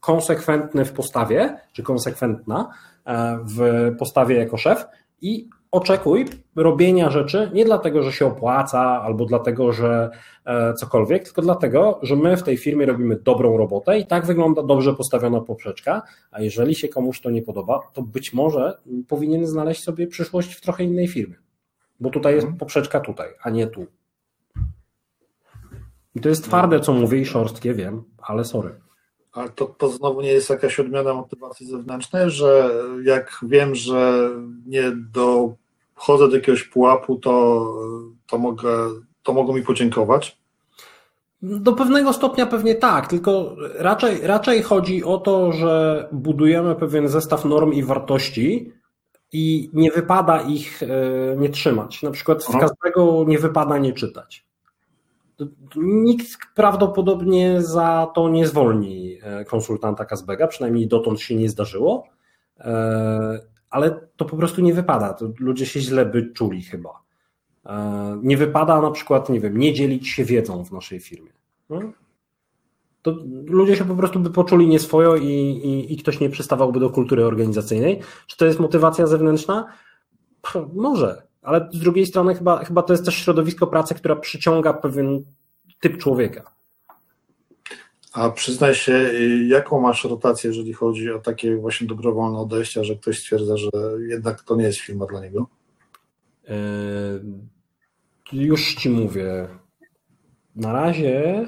konsekwentny w postawie, czy konsekwentna e, w postawie jako szef i oczekuj robienia rzeczy nie dlatego, że się opłaca albo dlatego, że e, cokolwiek, tylko dlatego, że my w tej firmie robimy dobrą robotę i tak wygląda dobrze postawiona poprzeczka, a jeżeli się komuś to nie podoba, to być może powinien znaleźć sobie przyszłość w trochę innej firmie. Bo tutaj jest mhm. poprzeczka tutaj, a nie tu. I to jest twarde, co mówię i szorstkie, wiem, ale sorry. Ale to, to znowu nie jest jakaś odmiana motywacji zewnętrznej, że jak wiem, że nie dochodzę do jakiegoś pułapu, to, to, mogę, to mogą mi podziękować? Do pewnego stopnia pewnie tak, tylko raczej, raczej chodzi o to, że budujemy pewien zestaw norm i wartości i nie wypada ich e, nie trzymać. Na przykład w każdego nie wypada nie czytać. Nikt prawdopodobnie za to nie zwolni e, konsultanta Kazbega, przynajmniej dotąd się nie zdarzyło, e, ale to po prostu nie wypada. Ludzie się źle by czuli chyba. E, nie wypada na przykład, nie wiem, nie dzielić się wiedzą w naszej firmie. No? To ludzie się po prostu by poczuli nieswojo i, i, i ktoś nie przystawałby do kultury organizacyjnej. Czy to jest motywacja zewnętrzna? Może, ale z drugiej strony chyba, chyba to jest też środowisko pracy, która przyciąga pewien typ człowieka. A przyznaj się, jaką masz rotację, jeżeli chodzi o takie właśnie dobrowolne odejścia, że ktoś stwierdza, że jednak to nie jest firma dla niego? Yy, już ci mówię. Na razie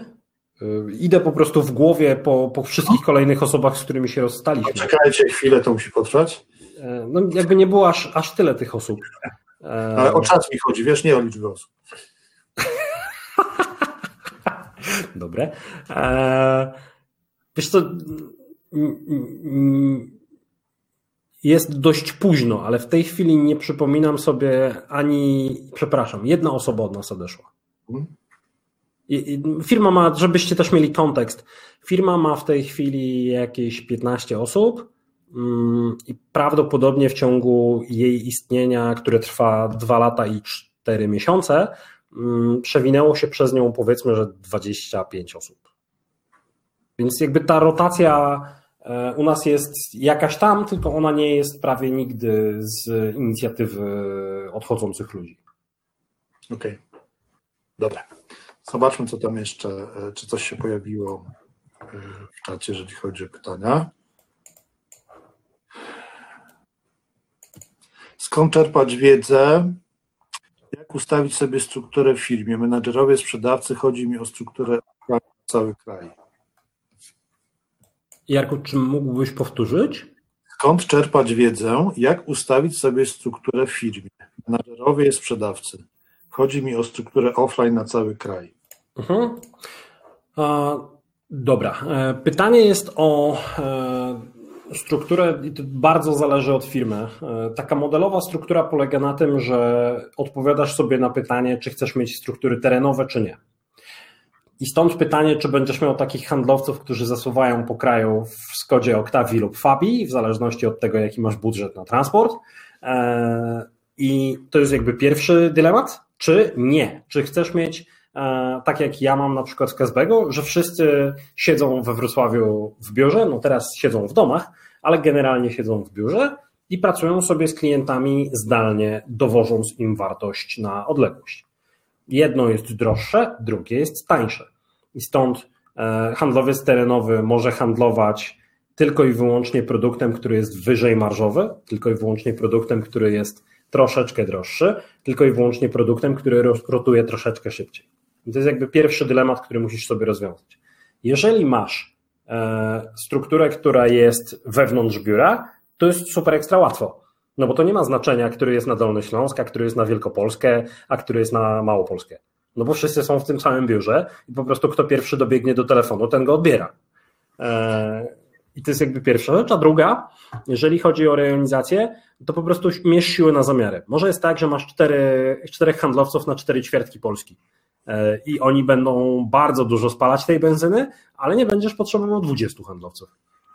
yy, idę po prostu w głowie po, po wszystkich kolejnych osobach, z którymi się rozstaliśmy. Czekajcie chwilę, to musi potrwać. Yy, no, jakby nie było aż, aż tyle tych osób. Ale o czas mi chodzi, wiesz, nie o liczbę osób. Dobre. Eee, wiesz co, jest dość późno, ale w tej chwili nie przypominam sobie ani, przepraszam, jedna osoba od nas odeszła. Mhm. Firma ma, żebyście też mieli kontekst, firma ma w tej chwili jakieś 15 osób mm, i prawdopodobnie w ciągu jej istnienia, które trwa 2 lata i 4 miesiące, Mm, przewinęło się przez nią powiedzmy, że 25 osób. Więc jakby ta rotacja e, u nas jest jakaś tam, tylko ona nie jest prawie nigdy z inicjatywy odchodzących ludzi. Okej. Okay. Dobra. Zobaczmy, co tam jeszcze, e, czy coś się pojawiło e, w czacie, jeżeli chodzi o pytania. Skąd czerpać wiedzę? Jak ustawić sobie strukturę w firmie? Menadżerowie, sprzedawcy, chodzi mi o strukturę na cały kraj. Jarku, czy mógłbyś powtórzyć? Skąd czerpać wiedzę? Jak ustawić sobie strukturę w firmie? Menadżerowie, sprzedawcy. Chodzi mi o strukturę offline na cały kraj. Mhm. A, dobra. E, pytanie jest o e, strukturę bardzo zależy od firmy. E, taka modelowa struktura polega na tym, że odpowiadasz sobie na pytanie, czy chcesz mieć struktury terenowe, czy nie. I stąd pytanie, czy będziesz miał takich handlowców, którzy zasuwają po kraju w Skodzie Octavii lub Fabii, w zależności od tego, jaki masz budżet na transport. E, I to jest jakby pierwszy dylemat, czy nie? Czy chcesz mieć, e, tak jak ja mam na przykład w Casbego, że wszyscy siedzą we Wrocławiu w biurze, no teraz siedzą w domach, ale generalnie siedzą w biurze i pracują sobie z klientami zdalnie, dowożąc im wartość na odległość. Jedno jest droższe, drugie jest tańsze. I stąd e, handlowiec terenowy może handlować tylko i wyłącznie produktem, który jest wyżej marżowy, tylko i wyłącznie produktem, który jest troszeczkę droższy, tylko i wyłącznie produktem, który rotuje troszeczkę szybciej. I to jest jakby pierwszy dylemat, który musisz sobie rozwiązać. Jeżeli masz strukturę, która jest wewnątrz biura, to jest super ekstra łatwo. No bo to nie ma znaczenia, który jest na Dolny Śląsk, a który jest na Wielkopolskę, a który jest na Małopolskę. No bo wszyscy są w tym samym biurze i po prostu kto pierwszy dobiegnie do telefonu, ten go odbiera. E, I to jest jakby pierwsza rzecz. A druga, jeżeli chodzi o rejonizację, to po prostu mierz siły na zamiary. Może jest tak, że masz cztery, czterech handlowców na cztery ćwiartki Polski e, i oni będą bardzo dużo spalać tej benzyny, ale nie będziesz potrzebował 20 handlowców.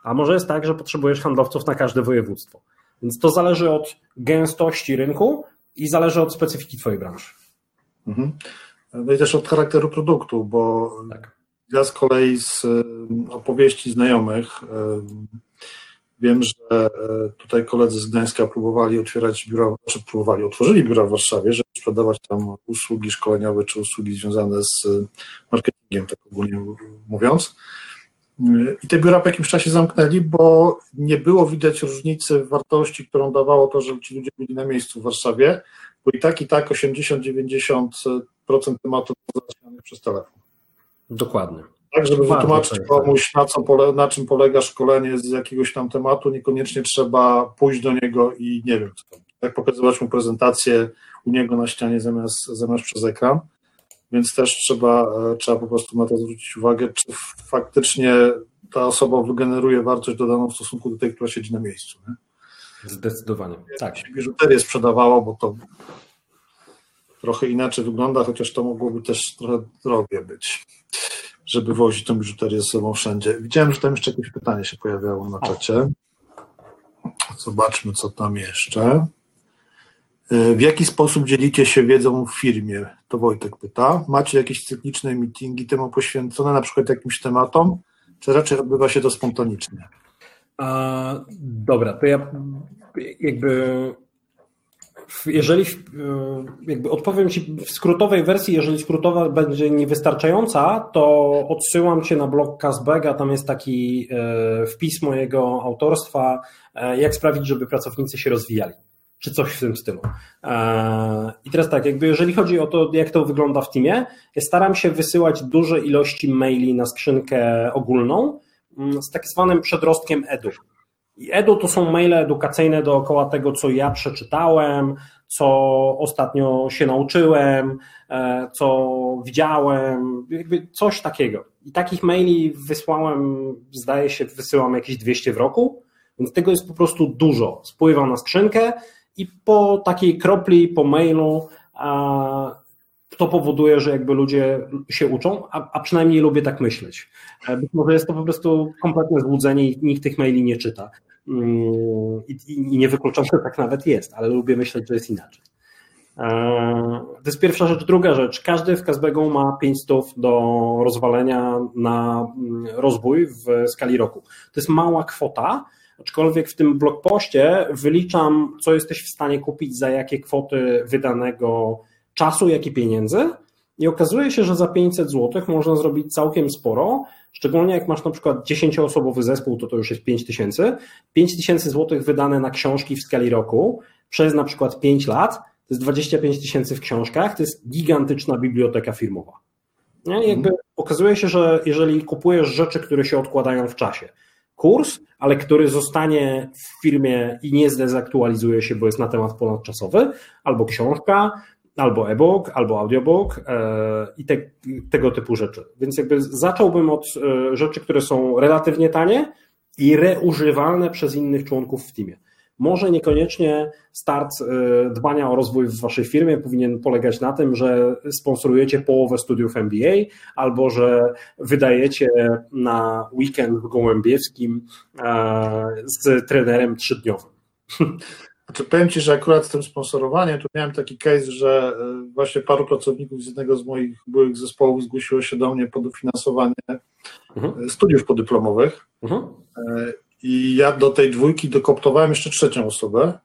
A może jest tak, że potrzebujesz handlowców na każde województwo. Więc to zależy od gęstości rynku i zależy od specyfiki Twojej branży. Mhm. No i też od charakteru produktu, bo tak. ja z kolei z y, opowieści znajomych y, wiem, że y, tutaj koledzy z Gdańska próbowali otwierać biura, czy znaczy próbowali, otworzyli biura w Warszawie, żeby sprzedawać tam usługi szkoleniowe czy usługi związane z marketingiem, tak ogólnie mówiąc. I te biura po jakimś czasie zamknęli, bo nie było widać różnicy w wartości, którą dawało to, że ci ludzie byli na miejscu w Warszawie, bo i tak, i tak 80-90% tematów załatwianych przez telefon. Dokładnie. Tak, żeby wytłumaczyć komuś, na, co pole, na czym polega szkolenie z jakiegoś tam tematu, niekoniecznie trzeba pójść do niego i nie wiem, co, jak pokazywać mu prezentację u niego na ścianie zamiast, zamiast przez ekran. Więc też trzeba, e, trzeba po prostu na to zwrócić uwagę, czy faktycznie ta osoba wygeneruje wartość dodaną w stosunku do tej, która siedzi na miejscu. Nie? Zdecydowanie. Tak. Się biżuterię sprzedawało, bo to trochę inaczej wygląda, chociaż to mogłoby też trochę drogie być, żeby wozić tą biżuterię ze sobą wszędzie. Widziałem, że tam jeszcze jakieś pytanie się pojawiało na czacie. Zobaczmy, co tam jeszcze. E, w jaki sposób dzielicie się wiedzą w firmie? To Wojtek pyta. Macie jakieś cykliczne meetingi temu poświęcone, na przykład jakimś tematom, czy raczej odbywa się to spontanicznie? A, dobra, to ja jakby jeżeli jakby odpowiem Ci w skrótowej wersji, jeżeli skrótowa będzie niewystarczająca, to odsyłam Cię na blog Casbega, tam jest taki e, wpis mojego autorstwa, e, jak sprawić, żeby pracownicy się rozwijali czy coś w tym stylu. I teraz tak, jakby jeżeli chodzi o to, jak to wygląda w teamie, ja staram się wysyłać duże ilości maili na skrzynkę ogólną mm, z tak zwanym przedrostkiem edu. I edu to są maile edukacyjne dookoła tego, co ja przeczytałem, co ostatnio się nauczyłem, e, co widziałem, jakby coś takiego. I takich maili wysłałem, zdaje się, wysyłam jakieś 200 w roku, więc tego jest po prostu dużo. Spływa na skrzynkę i po takiej kropli, po mailu, to powoduje, że jakby ludzie się uczą, a, a przynajmniej lubię tak myśleć. E, być może jest to po prostu kompletne złudzenie i nikt tych maili nie czyta. Mm, I, i nie wykluczam, że tak nawet jest, ale lubię myśleć, że jest inaczej. E, to jest pierwsza rzecz. Druga rzecz. Każdy w Kazbegu ma 500 do rozwalenia na mm, rozwój w skali roku. To jest mała kwota, Aczkolwiek w tym blogpoście wyliczam, co jesteś w stanie kupić za jakie kwoty wydanego czasu, jak i pieniędzy. I okazuje się, że za 500 zł można zrobić całkiem sporo, szczególnie jak masz na przykład 10-osobowy zespół, to to już jest 5000. 5000 zł wydane na książki w skali roku przez na przykład 5 lat, to jest 25 tysięcy w książkach, to jest gigantyczna biblioteka firmowa. Nie? Jakby okazuje się, że jeżeli kupujesz rzeczy, które się odkładają w czasie, kurs, ale który zostanie w firmie i nie zdezaktualizuje się, bo jest na temat ponadczasowy, albo książka, albo e-book, albo audiobook e, i te, tego typu rzeczy. Więc jakby zacząłbym od e, rzeczy, które są relatywnie tanie i reużywalne przez innych członków w teamie. Może niekoniecznie start e, dbania o rozwój w waszej firmie powinien polegać na tym, że sponsorujecie połowę studiów MBA albo że wydajecie na weekend w Gołębiewskim z trenerem trzydniowym. Znaczy, powiem Ci, że akurat z tym sponsorowaniem tu miałem taki case, że e, właśnie paru pracowników z jednego z moich byłych zespołów zgłosiło się do mnie po dofinansowanie mhm. studiów podyplomowych. Mhm. I ja do tej dwójki dokoptowałem jeszcze trzecią osobę.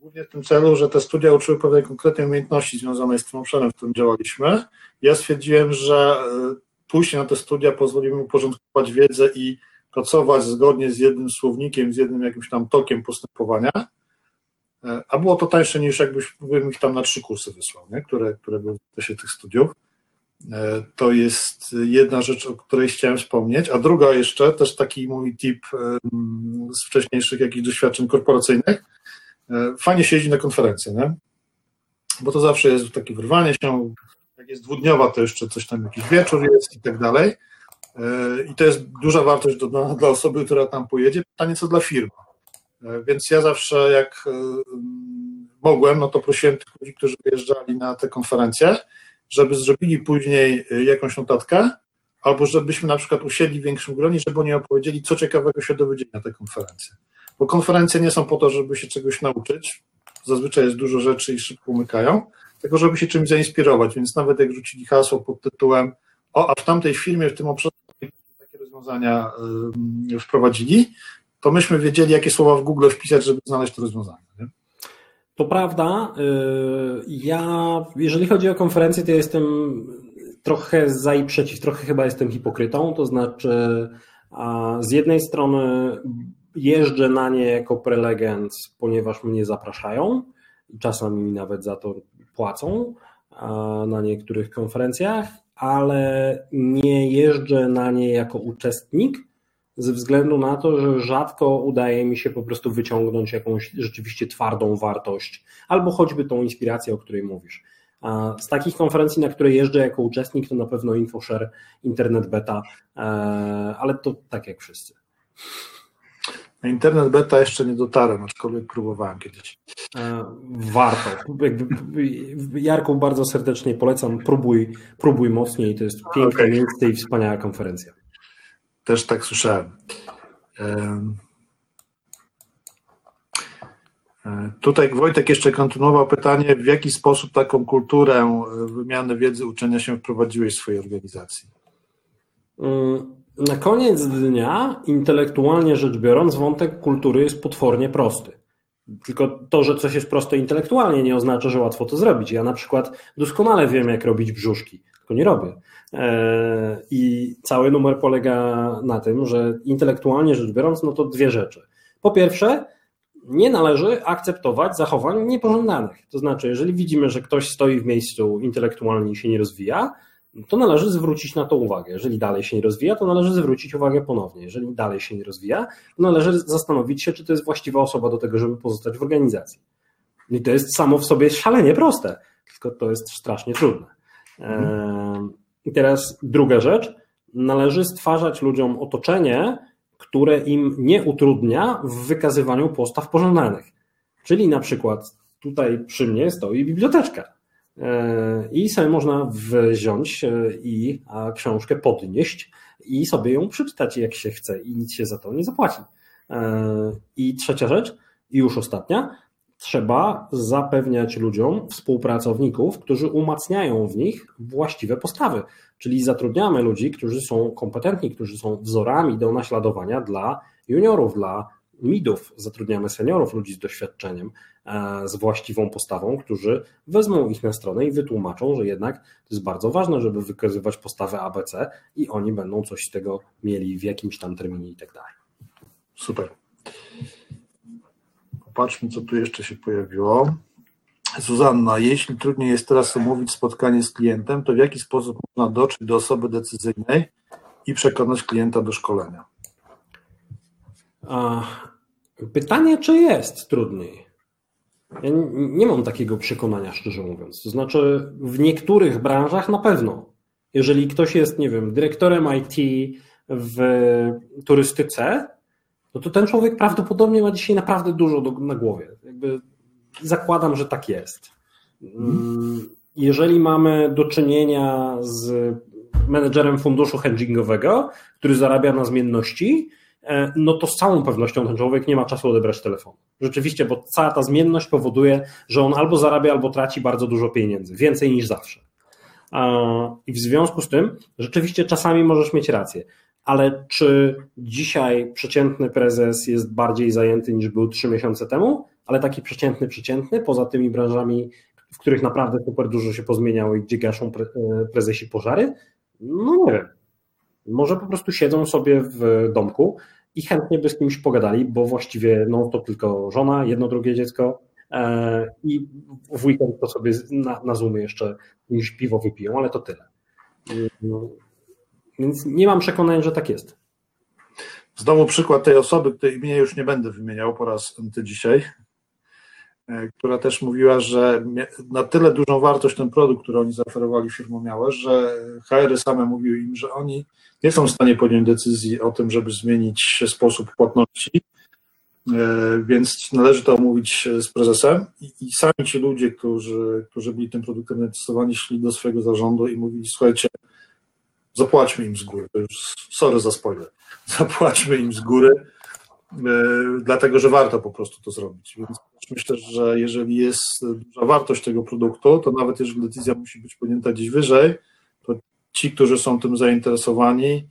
Głównie w tym celu, że te studia uczyły pewnej konkretnej umiejętności związanej z tym obszarem, w którym działaliśmy. Ja stwierdziłem, że e, pójście na te studia pozwoli mi uporządkować wiedzę i pracować zgodnie z jednym słownikiem, z jednym jakimś tam tokiem postępowania. E, a było to tańsze niż jakbyś ich tam na trzy kursy wysłał, nie? Które, które były w czasie tych studiów. E, to jest jedna rzecz, o której chciałem wspomnieć. A druga jeszcze, też taki mój tip z wcześniejszych jakichś doświadczeń korporacyjnych. E, fajnie się jeździ na konferencje, nie? Bo to zawsze jest takie wyrwanie się. Jak jest dwudniowa, to jeszcze coś tam, jakiś wieczór jest i tak dalej. E, I to jest duża wartość dla osoby, która tam pojedzie. Pytanie, co dla firmy. Więc ja zawsze, jak mogłem, no to prosiłem tych ludzi, którzy wyjeżdżali na te konferencje, żeby zrobili później y, jakąś notatkę, albo żebyśmy na przykład usiedli w większym gronie, żeby oni opowiedzieli, co ciekawego się dowiedzieli na tej konferencji. Bo konferencje nie są po to, żeby się czegoś nauczyć, zazwyczaj jest dużo rzeczy i szybko umykają, tylko żeby się czymś zainspirować, więc nawet jak rzucili hasło pod tytułem o, a w tamtej firmie, w tym obszarze rozwiązania wprowadzili, to myśmy wiedzieli, jakie słowa w Google wpisać, żeby znaleźć to rozwiązanie. Nie? To prawda. Y, ja, jeżeli chodzi o konferencję, to jestem trochę za i przeciw, trochę chyba jestem hipokrytą. To znaczy, z jednej strony jeżdżę na nie jako prelegent, ponieważ mnie zapraszają i czasami mi nawet za to płacą na niektórych konferencjach, ale nie jeżdżę na nie jako uczestnik, ze względu na to, że rzadko udaje mi się po prostu wyciągnąć jakąś rzeczywiście twardą wartość, albo choćby tą inspirację, o której mówisz. Z takich konferencji, na które jeżdżę jako uczestnik, to na pewno InfoShare, Internet Beta, e, ale to tak jak wszyscy. Na Internet Beta jeszcze nie dotarłem, aczkolwiek próbowałem kiedyś. E, warto. Jarku bardzo serdecznie polecam. Próbuj, próbuj mocniej. To jest piękne okay. miejsce i wspaniała konferencja. Też tak słyszałem. E, tutaj Wojtek jeszcze kontynuował pytanie, w jaki sposób taką kulturę e, wymiany wiedzy, uczenia się wprowadziłeś w swojej organizacji? Mm, na koniec dnia, intelektualnie rzecz biorąc, wątek kultury jest potwornie prosty. Tylko to, że coś jest proste intelektualnie, nie oznacza, że łatwo to zrobić. Ja na przykład doskonale wiem, jak robić brzuszki, tylko nie robię. E, I cały numer polega na tym, że intelektualnie rzecz biorąc, no to dwie rzeczy. Po pierwsze, nie należy akceptować zachowań niepożądanych. To znaczy, jeżeli widzimy, że ktoś stoi w miejscu intelektualnie i się nie rozwija, to należy zwrócić na to uwagę. Jeżeli dalej się nie rozwija, to należy zwrócić uwagę ponownie. Jeżeli dalej się nie rozwija, to należy zastanowić się, czy to jest właściwa osoba do tego, żeby pozostać w organizacji. I to jest samo w sobie szalenie proste, tylko to jest strasznie trudne. Mhm. I teraz druga rzecz. Należy stwarzać ludziom otoczenie, które im nie utrudnia w wykazywaniu postaw pożądanych. Czyli na przykład tutaj przy mnie stoi biblioteczka. I sobie można wziąć e, i książkę podnieść i sobie ją przeczytać jak się chce i nic się za to nie zapłaci. E, I trzecia rzecz, i już ostatnia, trzeba zapewniać ludziom współpracowników, którzy umacniają w nich właściwe postawy. Czyli zatrudniamy ludzi, którzy są kompetentni, którzy są wzorami do naśladowania dla juniorów, dla midów. Zatrudniamy seniorów, ludzi z doświadczeniem, e, z właściwą postawą, którzy wezmą ich na stronę i wytłumaczą, że jednak to jest bardzo ważne, żeby wykazywać postawę ABC i oni będą coś z tego mieli w jakimś tam terminie i tak dalej. Super. Popatrzmy, co tu jeszcze się pojawiło. Zuzanna, jeśli trudniej jest teraz omówić spotkanie z klientem, to w jaki sposób można dotrzeć do osoby decyzyjnej i przekonać klienta do szkolenia? Pytanie, czy jest trudniej? Ja nie mam takiego przekonania, szczerze mówiąc. To znaczy, w niektórych branżach na pewno. Jeżeli ktoś jest, nie wiem, dyrektorem IT w turystyce, no to ten człowiek prawdopodobnie ma dzisiaj naprawdę dużo do, na głowie. Jakby zakładam, że tak jest. Mm, jeżeli mamy do czynienia z menedżerem funduszu hedgingowego, który zarabia na zmienności, no to z całą pewnością ten człowiek nie ma czasu odebrać telefonu. Rzeczywiście, bo cała ta zmienność powoduje, że on albo zarabia, albo traci bardzo dużo pieniędzy, więcej niż zawsze. I w związku z tym, rzeczywiście czasami możesz mieć rację, ale czy dzisiaj przeciętny prezes jest bardziej zajęty niż był trzy miesiące temu? Ale taki przeciętny, przeciętny, poza tymi branżami, w których naprawdę super dużo się pozmieniało i gdzie gaszą e, prezesi pożary? No nie wiem. Może po prostu siedzą sobie w domku i chętnie by z kimś pogadali, bo właściwie no, to tylko żona, jedno, drugie dziecko e, i w weekend to sobie na, na Zoomie jeszcze niż piwo wypiją, ale to tyle. No, więc nie mam przekonania, że tak jest. Znowu przykład tej osoby, której imienia już nie będę wymieniał po raz ty dzisiaj, która też mówiła, że na tyle dużą wartość ten produkt, który oni zaoferowali firmom miały, że HR same mówiły im, że oni nie są w stanie podjąć decyzji o tym, żeby zmienić sposób płatności, e, więc należy to omówić z prezesem i, sami ci ludzie, którzy, którzy byli tym produktem zainteresowani, szli do swojego zarządu i mówili, słuchajcie, Zapłaćmy im z góry. Sorry za spoiler. Zapłaćmy im z góry, e, dlatego że warto po prostu to zrobić. Więc myślę, że jeżeli jest duża wartość tego produktu, to nawet jeżeli decyzja musi być podjęta gdzieś wyżej, to ci, którzy są tym zainteresowani,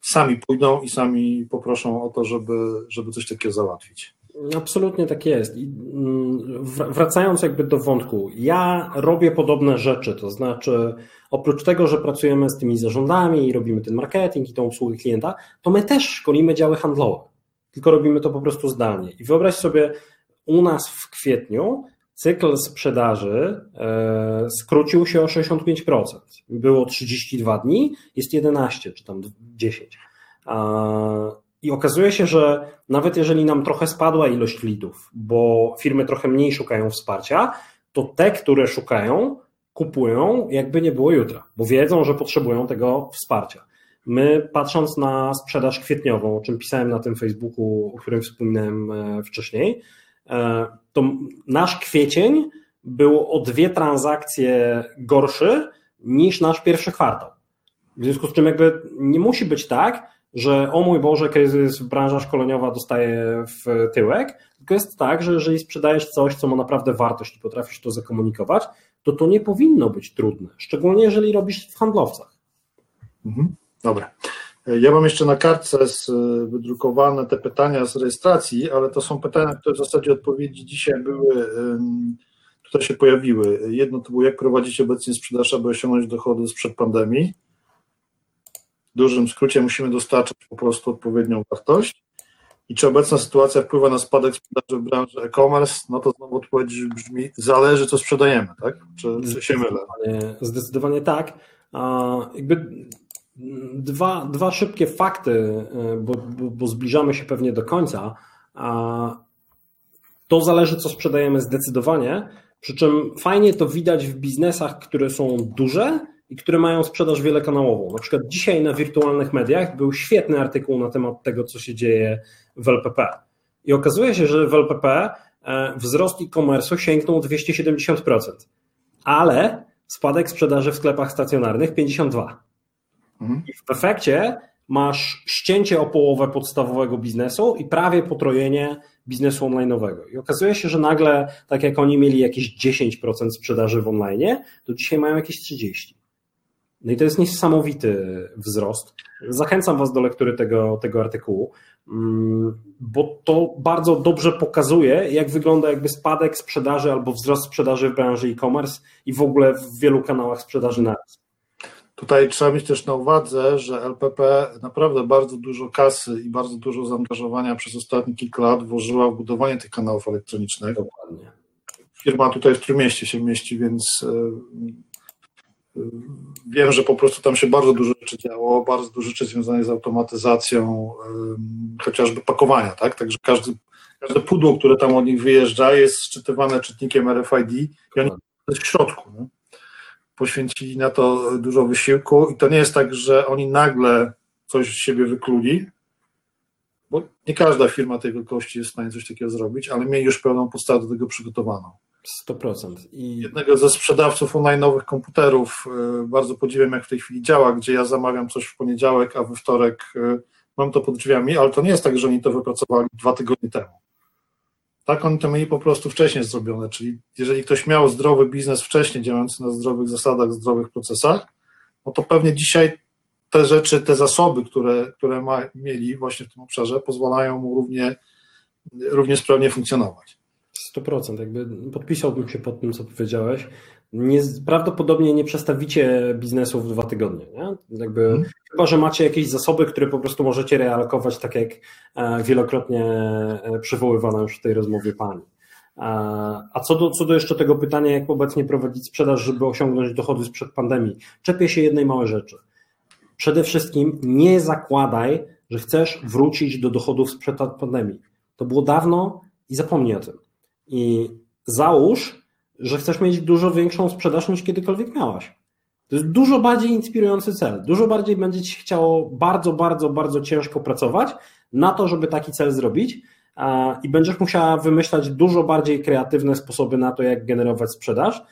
sami pójdą i sami poproszą o to, żeby, żeby coś takiego załatwić. Absolutnie tak jest. I mm, wracając jakby do wątku, ja robię podobne rzeczy, to znaczy oprócz tego, że pracujemy z tymi zarządami i robimy ten marketing i tą usługę klienta, to my też szkolimy działy handlowe, tylko robimy to po prostu zdalnie. I wyobraź sobie, u nas w kwietniu cykl sprzedaży e, skrócił się o 65%. Było 32 dni, jest 11 czy tam 10. I okazuje się, że nawet jeżeli nam trochę spadła ilość leadów, bo firmy trochę mniej szukają wsparcia, to te, które szukają, kupują jakby nie było jutra, bo wiedzą, że potrzebują tego wsparcia. My, patrząc na sprzedaż kwietniową, o czym pisałem na tym Facebooku, o którym wspominałem e, wcześniej, e, to nasz kwiecień był o dwie transakcje gorszy niż nasz pierwszy kwartał. W związku z czym jakby nie musi być tak, że o mój Boże, kryzys, branża szkoleniowa dostaje w tyłek, tylko jest tak, że jeżeli sprzedajesz coś, co ma naprawdę wartość i potrafisz to zakomunikować, to to nie powinno być trudne, szczególnie jeżeli robisz w handlowcach. Mhm. Dobra. Ja mam jeszcze na kartce wydrukowane te pytania z rejestracji, ale to są pytania, które w zasadzie odpowiedzi dzisiaj były, tutaj się pojawiły. Jedno to było, jak prowadzić obecnie sprzedaż, aby osiągnąć dochody sprzed pandemii dużym skrócie musimy dostarczyć po prostu odpowiednią wartość. I czy obecna sytuacja wpływa na spadek sprzedaży w branży e-commerce? No to znowu odpowiedź brzmi, zależy co sprzedajemy, tak? Czy, czy się mylę? Zdecydowanie tak. Jakby dwa, dwa szybkie fakty, e, bo, bo, bo zbliżamy się pewnie do końca. To zależy co sprzedajemy zdecydowanie, przy czym fajnie to widać w biznesach, które są duże i które mają sprzedaż wielokanałową. Na przykład dzisiaj na wirtualnych mediach był świetny artykuł na temat tego, co się dzieje w LPP. I okazuje się, że w LPP e, wzrost e-commerce'u sięgnął 270%, ale spadek sprzedaży w sklepach stacjonarnych 52%. Mhm. I w efekcie masz ścięcie o połowę podstawowego biznesu i prawie potrojenie biznesu online'owego. I okazuje się, że nagle, tak jak oni mieli jakieś 10% sprzedaży w online, to dzisiaj mają jakieś 30%. No i to jest niesamowity wzrost. Zachęcam Was do lektury tego, tego artykułu, mm, bo to bardzo dobrze pokazuje, jak wygląda jakby spadek sprzedaży albo wzrost sprzedaży w branży e-commerce i w ogóle w wielu kanałach sprzedaży naraz. Tutaj trzeba mieć też na uwadze, że LPP naprawdę bardzo dużo kasy i bardzo dużo zaangażowania przez ostatnie kilka lat włożyła w budowanie tych kanałów elektronicznych. Dokładnie. Firma tutaj w Trójmieście się mieści, więc e, Wiem, że po prostu tam się bardzo dużo rzeczy działo, bardzo dużo rzeczy związanych z automatyzacją, chociażby pakowania, tak? Także każdy, każde pudło, które tam od nich wyjeżdża, jest szczytywane czytnikiem RFID i oni jest w środku. Nie? Poświęcili na to dużo wysiłku i to nie jest tak, że oni nagle coś z siebie wykluli, bo nie każda firma tej wielkości jest w stanie coś takiego zrobić, ale mieli już pełną podstawę do tego przygotowaną. 100%. I... Jednego ze sprzedawców online'owych komputerów y, bardzo podziwiam, jak w tej chwili działa, gdzie ja zamawiam coś w poniedziałek, a we wtorek y, mam to pod drzwiami, ale to nie jest tak, że oni to wypracowali dwa tygodnie temu. Tak, oni to mieli po prostu wcześniej zrobione, czyli jeżeli ktoś miał zdrowy biznes wcześniej, działający na zdrowych zasadach, zdrowych procesach, no to pewnie dzisiaj te rzeczy, te zasoby, które, które ma, mieli właśnie w tym obszarze, pozwalają mu równie, równie sprawnie funkcjonować. 100%, jakby podpisałbym się pod tym, co powiedziałeś. Nie, prawdopodobnie nie przestawicie biznesu w dwa tygodnie. Nie? Jakby, hmm. Chyba, że macie jakieś zasoby, które po prostu możecie realokować, tak jak e, wielokrotnie e, przywoływana już w tej rozmowie pani. E, a co do, co do jeszcze tego pytania, jak obecnie prowadzić sprzedaż, żeby osiągnąć dochody sprzed pandemii, czepię się jednej małej rzeczy. Przede wszystkim nie zakładaj, że chcesz wrócić do dochodów sprzed pandemii. To było dawno i zapomnij o tym. I załóż, że chcesz mieć dużo większą sprzedaż niż kiedykolwiek miałaś. To jest dużo bardziej inspirujący cel. Dużo bardziej będzie ci chciało bardzo, bardzo, bardzo ciężko pracować na to, żeby taki cel zrobić i będziesz musiała wymyślać dużo bardziej kreatywne sposoby na to, jak generować sprzedaż,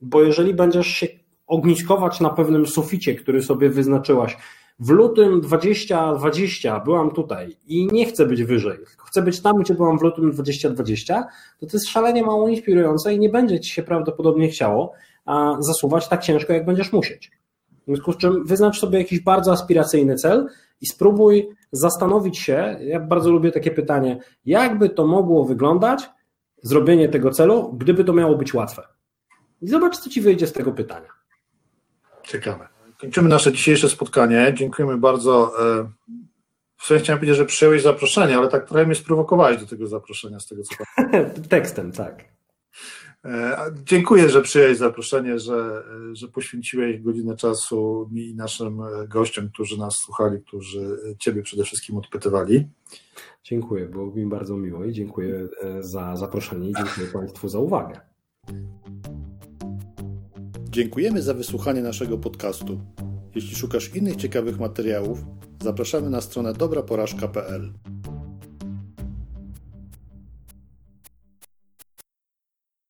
bo jeżeli będziesz się ogniskować na pewnym suficie, który sobie wyznaczyłaś, w lutym 2020 byłam tutaj i nie chcę być wyżej, chcę być tam, gdzie byłam w lutym 2020, to to jest szalenie mało inspirujące i nie będzie ci się prawdopodobnie chciało zasuwać tak ciężko, jak będziesz musieć. W związku z czym wyznacz sobie jakiś bardzo aspiracyjny cel i spróbuj zastanowić się, ja bardzo lubię takie pytanie, jakby to mogło wyglądać, zrobienie tego celu, gdyby to miało być łatwe. I zobacz, co ci wyjdzie z tego pytania. Ciekawe. Kończymy nasze dzisiejsze spotkanie. Dziękujemy bardzo. E, w sensie chciałem powiedzieć, że przyjąłeś zaproszenie, ale tak trochę mnie sprowokowałeś do tego zaproszenia, z tego co pamiętam. Tekstem, tak. E, dziękuję, że przyjąłeś zaproszenie, że, że poświęciłeś godzinę czasu mi i naszym gościom, którzy nas słuchali, którzy Ciebie przede wszystkim odpytywali. Dziękuję, było mi bardzo miło i dziękuję e, za zaproszenie i dziękuję Państwu za uwagę. Dziękujemy za wysłuchanie naszego podcastu. Jeśli szukasz innych ciekawych materiałów, zapraszamy na stronę dobraporażka.pl.